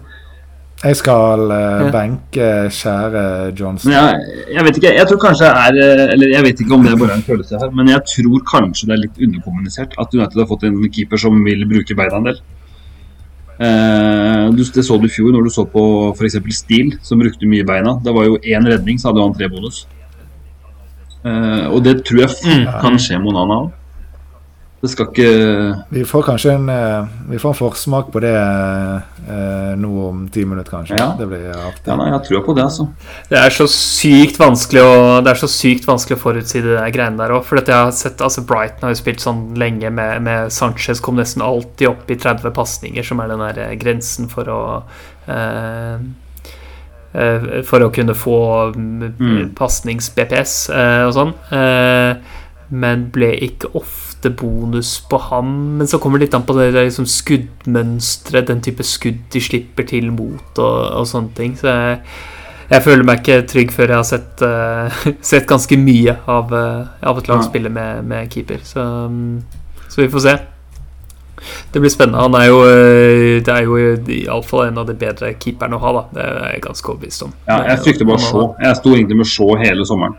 S2: jeg skal uh, ja. benke kjære Johnson.
S3: Jeg, jeg, vet ikke, jeg tror kanskje er eh, Eller jeg vet ikke om det er bare en følelse her, men jeg tror kanskje det er litt underkommunisert at United har fått en keeper som vil bruke beina en del. Uh, det så du i fjor når du så på f.eks. Steele, som brukte mye beina. Det var jo én redning, så hadde han tre bonus. Uh, og det tror jeg mm. kan skje Monana òg. Det skal ikke
S2: Vi får kanskje en, eh, vi får en forsmak på det eh, nå om ti minutter, kanskje.
S3: Ja.
S2: Det blir artig.
S3: Ja, nei, jeg tror på det, altså.
S1: Det er så sykt vanskelig å, det er så sykt vanskelig å forutsi de greiene der òg. For jeg har sett, altså Brighton har jo spilt sånn lenge med, med Sanchez, kom nesten alltid opp i 30 pasninger, som er den der eh, grensen for å eh, eh, For å kunne få mm. pasnings-BPS eh, og sånn. men ble ikke ofte bonus på ham, men så kommer det litt an på det liksom skuddmønsteret, den type skudd de slipper til mot og, og sånne ting. Så jeg, jeg, føler meg ikke trygg før jeg har sett, uh, sett ganske mye av, uh, av et lag spille med, med, keeper. Så, um, så, vi får se. Det blir spennende. Han er jo, eh, det er jo iallfall en av de bedre keeperne å ha. da Det er jeg ganske overbevist om.
S3: Ja, jeg frykter bare Shaw. Jeg sto egentlig med Shaw hele sommeren.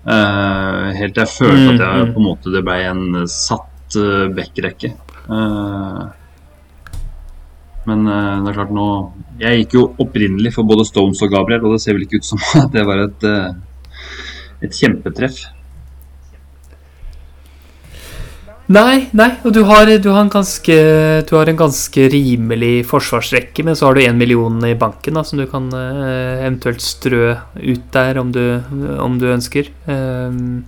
S3: Uh, helt til jeg følte at jeg mm, mm. på en måte det ble en satt uh, backrekke. Uh, men det er klart nå Jeg gikk jo opprinnelig for både Stones og Gabriel, og det ser vel ikke ut som at det var et, et kjempetreff.
S1: Nei, nei, og du har, du, har ganske, du har, en ganske rimelig forsvarsrekke, men så har du én million i banken da, som du kan uh, eventuelt strø ut der om du, om du ønsker. Um,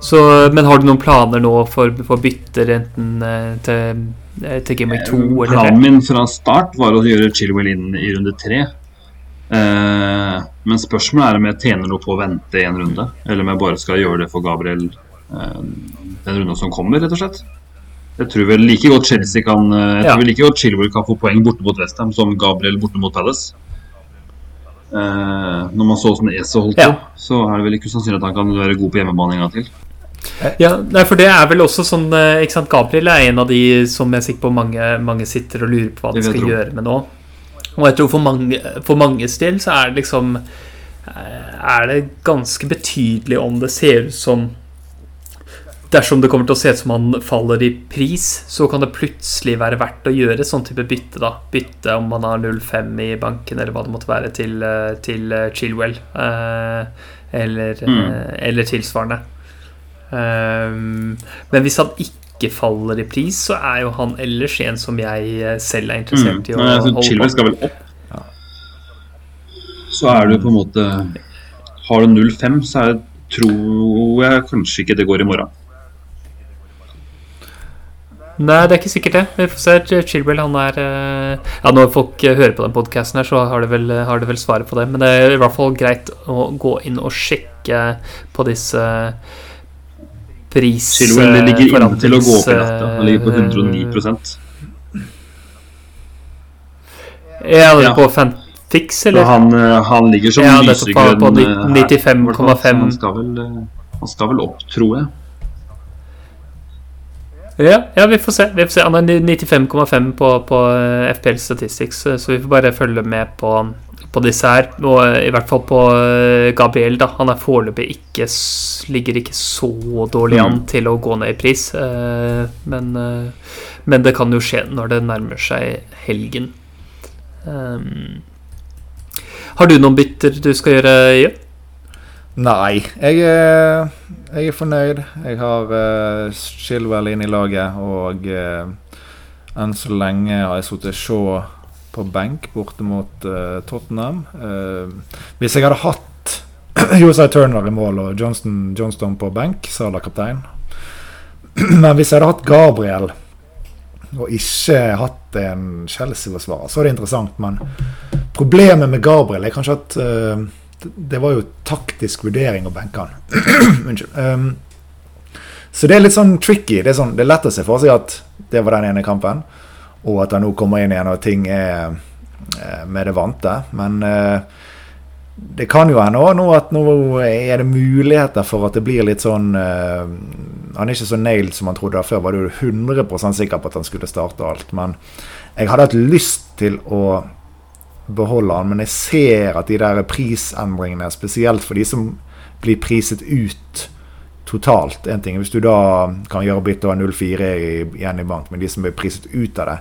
S1: så, men har du noen planer nå for, for bytter, enten uh, til, uh, til Game 2 eller
S3: Planen min fra start var å gjøre Chilwell inn i runde tre. men spørsmålet er om jeg tjener noe på å vente en runde, eller om jeg bare skal gjøre det for Gabriel den runden som kommer, rett og slett. Jeg tror vel like godt Chelsea kan Jeg ja. tror vel like godt Chilwell kan få poeng borte mot Westham som Gabriel borte mot Palace. Eh, når man så åssen Ese holdt på, ja. så er det vel ikke sannsynlig at han kan være god på hjemmebane en gang til.
S1: Ja, nei, for det er vel også sånn eh, ikke sant, Gabriel er en av de som jeg er sikker på mange, mange sitter og lurer på hva de skal gjøre med nå. Og jeg tror for mange For manges del så er det liksom eh, Er det ganske betydelig om det ser ut som Dersom det kommer til å se ut som han faller i pris, så kan det plutselig være verdt å gjøre sånn type bytte. da Bytte om man har 0,5 i banken, eller hva det måtte være, til, eh, til eh, Chilwell. Eh, eller,
S3: Mm.
S1: eller tilsvarende. Um, men hvis han ikke faller i pris, så er jo han ellers en som jeg selv er
S3: Mm.
S1: interessert i å
S3: Nei, altså,
S1: holde
S3: Chilwell
S1: på.
S3: skal vel opp. Så er du på en måte Har du 0-5, så er, tror jeg kanskje ikke det går i morgen.
S1: Nei, det er ikke sikkert det. Vi får se. Chilwell, han er eh, Ja, når folk eh, hører på den podkasten her, så har de, vel, har de, vel svaret på det. Men det er i hvert fall greit å gå inn og sjekke på disse pris...
S3: Chilwell ligger inne til å gå opp i natt. Han ligger på 109
S1: Ja, det er
S3: Ja.
S1: på Fantix, eller?
S3: han, eh, han ligger som
S1: Ja,
S3: lysegrønn
S1: på ni-
S3: eh, her,
S1: 95,5.
S3: i hvert fall. Så Han eh, han skal vel opp, tror jeg.
S1: Ja, ja, vi får se. Vi får se. Han er 95,5 på, på eh, FPL Statistics, eh, så vi får bare følge med på, på disse her. Og eh, i hvert fall på Gabriel, da. Han er foreløpig ikke Ligger ikke så dårlig an
S3: Mm.
S1: til å gå ned i pris. Men, men det kan jo skje når det nærmer seg helgen. Um, har du noen bytter du skal gjøre, Jørn?
S2: Nei, jeg er, jeg er fornøyd. Jeg har uh, Chilwell inn i laget, og uh, enn så lenge har jeg sittet Shaw på benk borte mot uh, Tottenham. Uh, hvis jeg hadde hatt Josai Turner i mål og Johnston, Johnston på benk, da kaptein Men hvis jeg hadde hatt Gabriel og ikke hatt en Chelsea-forsvarer, så er det interessant. Men problemet med Gabriel er kanskje at eh, det- var jo taktisk vurdering å benke han. Unnskyld. Um, så det er litt sånn tricky. Det er, sånn, det er lett å se for seg at det var den ene kampen, og at han nå kommer inn igjen og ting er eh, med det vante. Men uh, det kan jo hende også nå at nå er det muligheter for at det blir litt sånn uh, Han er ikke så nailed som han trodde før. Var du 100 sikker på at han skulle starte alt. Men jeg hadde hatt lyst til å beholde han, men jeg ser at de der prisendringene, spesielt for de som blir priset ut totalt En ting hvis du da kan gjøre bytte ha 0,4 igjen i bank, men de som blir priset ut av det,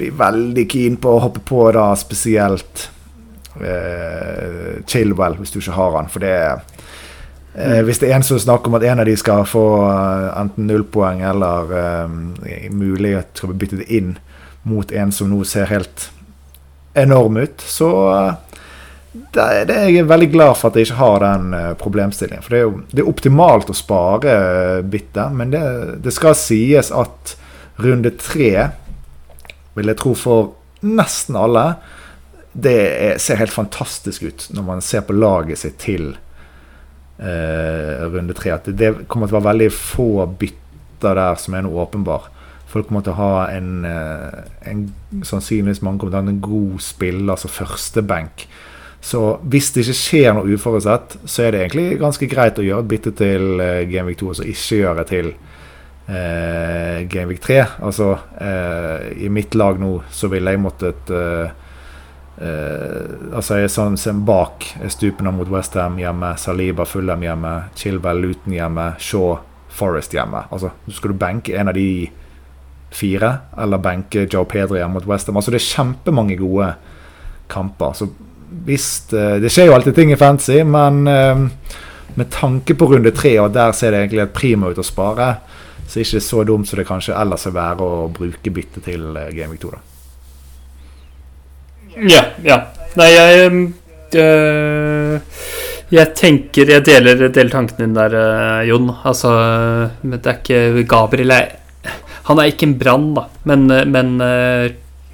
S2: blir veldig keen på å hoppe på da spesielt eh, Chilwell, hvis du ikke har han. For det er eh, Hvis det er en som snakker om at en av de skal få enten null poeng eller eh, mulighet til å bli byttet inn mot en som nå ser helt enorm ut, så eh, det, er- det er jeg veldig glad for at jeg ikke har den eh, problemstillingen. For det er jo det er optimalt å spare eh, men det, det skal sies at runde tre, vil jeg tro for nesten alle, det er, ser helt fantastisk ut når man ser på laget sitt til eh, runde tre. At det kommer til å være veldig få bytter der som er noe åpenbar. Folk måtte ha en, eh, en Sannsynligvis mange kommer til å ha en god spiller som førstebenk. Så hvis det ikke skjer noe uforutsett, så er det egentlig ganske greit å gjøre et bytte til Genvik 2, og så ikke gjøre til eh, Genvik 3. Altså, eh, i mitt lag nå så ville jeg måttet eh, eh, Altså, jeg er sånn som bak stupene mot Westham hjemme, Saliba Fulham hjemme, Chilwell Luton hjemme, Shaw Forest hjemme. Altså, skal du benke en av de fire, eller benke Joe Pedri mot Westham? Altså, det er kjempemange gode kamper. Så hvis eh, Det skjer jo alltid ting i fancy, men eh, med tanke på runde tre, og der ser det egentlig et prima ut å spare, så er det ikke så dumt som det kanskje ellers vil være å bruke bytte til Game Week 2. da.
S1: Ja, ja. Nei, jeg øh, Jeg tenker Jeg deler, deler tanken din der, Jon. Altså, det er ikke Gabriel er Han er ikke en brann, da, men, øh, men uh,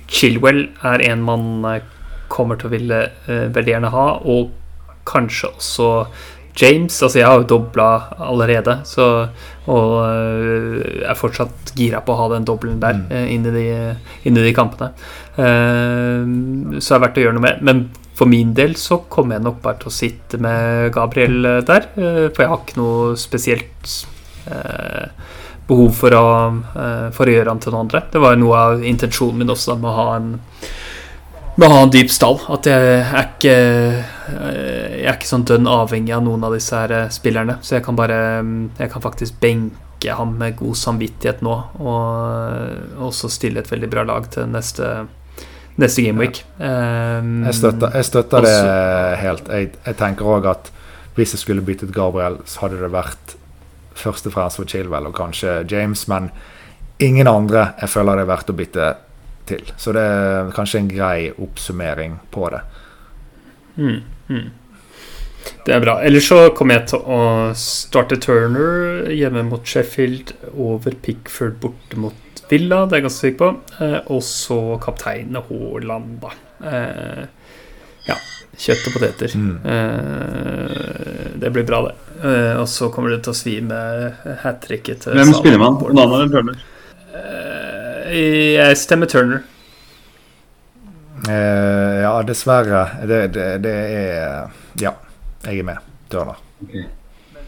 S1: Chilwell er en man øh, kommer til å ville uh, veldig gjerne ha, og kanskje også James. Altså, jeg har jo dobla allerede, så og uh, er fortsatt gira på å ha den dobbelen der
S2: Mm.
S1: øh, inn, i de, inn i de kampene. Uh, så er verdt å gjøre noe med. Men for min del så kommer jeg nok bare til å sitte med Gabriel eh, der. eh, for jeg har ikke noe spesielt eh, behov for å, eh, for å gjøre han til noen andre. Det var jo noe av intensjonen min også, med å ha en å ha en dyp stall. At jeg er ikke eh, Jeg er ikke sånn dønn avhengig av noen av disse her eh, spillerne. Så jeg kan bare Jeg kan faktisk benke ham med god samvittighet nå, og også stille et veldig bra lag til neste, neste gameweek. Um,
S2: Jeg støtter, jeg støtter det helt. Jeg, jeg tenker òg at hvis jeg skulle byttet Gabriel, så hadde det vært først og fremst for Chilwell og kanskje James, men ingen andre jeg føler det er verdt å bytte til. Så det er kanskje en grei oppsummering på det.
S1: Mm, mm. Det er bra. Ellers så kommer jeg til å starte Turner hjemme mot Sheffield, over Pickford borte mot Villa, det er jeg ganske sikker på. Eh, og så kapteinen Haaland, da. Eh. Kjøtt og poteter. Mm. Eh, det blir bra, det. Eh, og så kommer det til å svi med hat tricket til
S3: Hvem spiller man? Nana eller Turner?
S1: Jeg stemmer Turner.
S2: Eh, ja, dessverre. Det, det, det, er Ja, jeg er med. Turner. Okay.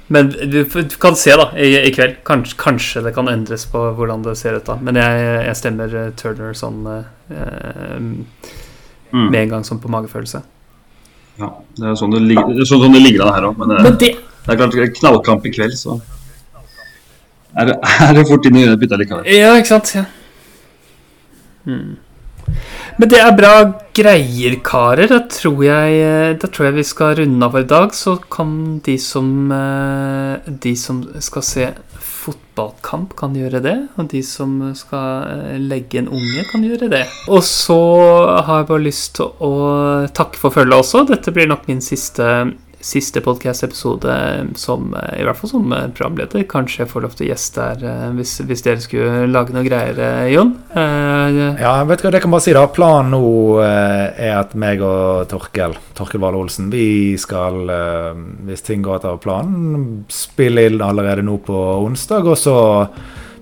S1: Men du, du, kan se da i, i kveld. Kanskje, kanskje, det kan endres på hvordan det ser ut da. Men jeg, jeg stemmer eh, Turner sånn eh, mm. med en gang sånn på magefølelse.
S3: Ja, det er sånn det, ligger, det, er sånn det ligger an her òg. Men, det, men det, det, er klart knallkamp i kveld, så er det, er det fort inn i bytta likevel.
S1: Ja, ikke sant. Ja. Hmm. Men det er bra greier, karer. Da tror, jeg, da tror jeg vi skal runde av for i dag. Så kan de som, eh, de som skal se fotballkamp, kan gjøre det. Og de som skal eh, legge en unge, kan gjøre det. Og så har jeg bare lyst til å takke for følget også. Dette blir nok min siste siste podkast-episode som i hvert fall som programleder. Kanskje jeg får lov til å gjeste her eh, hvis, hvis, dere skulle lage noe greier, eh, Jon?
S2: Uh, ja, vet du hva, det kan bare si da. Planen nå er at meg og Torkel Torkel Vale Olsen, vi skal, hvis ting går etter planen, spille inn allerede nå på onsdag. Og så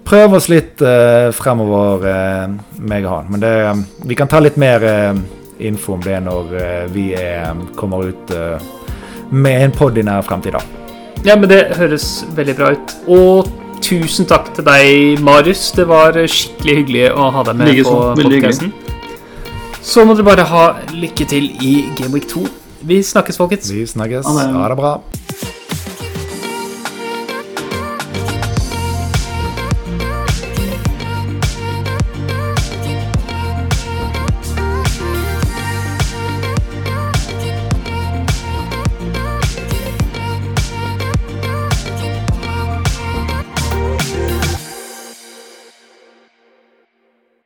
S2: prøve oss litt fremover, meg og han. Men det, vi kan ta litt mer info om det når vi er, kommer ut med en pod i nær framtid. da.
S1: Ja, men det høres veldig bra ut. Og tusen takk til deg, Marius. Det var skikkelig hyggelig å ha deg med Like på podkasten. Så må dere bare ha lykke til i Gameweek 2. Vi snakkes, folkens.
S2: Vi snakkes. Ha det bra.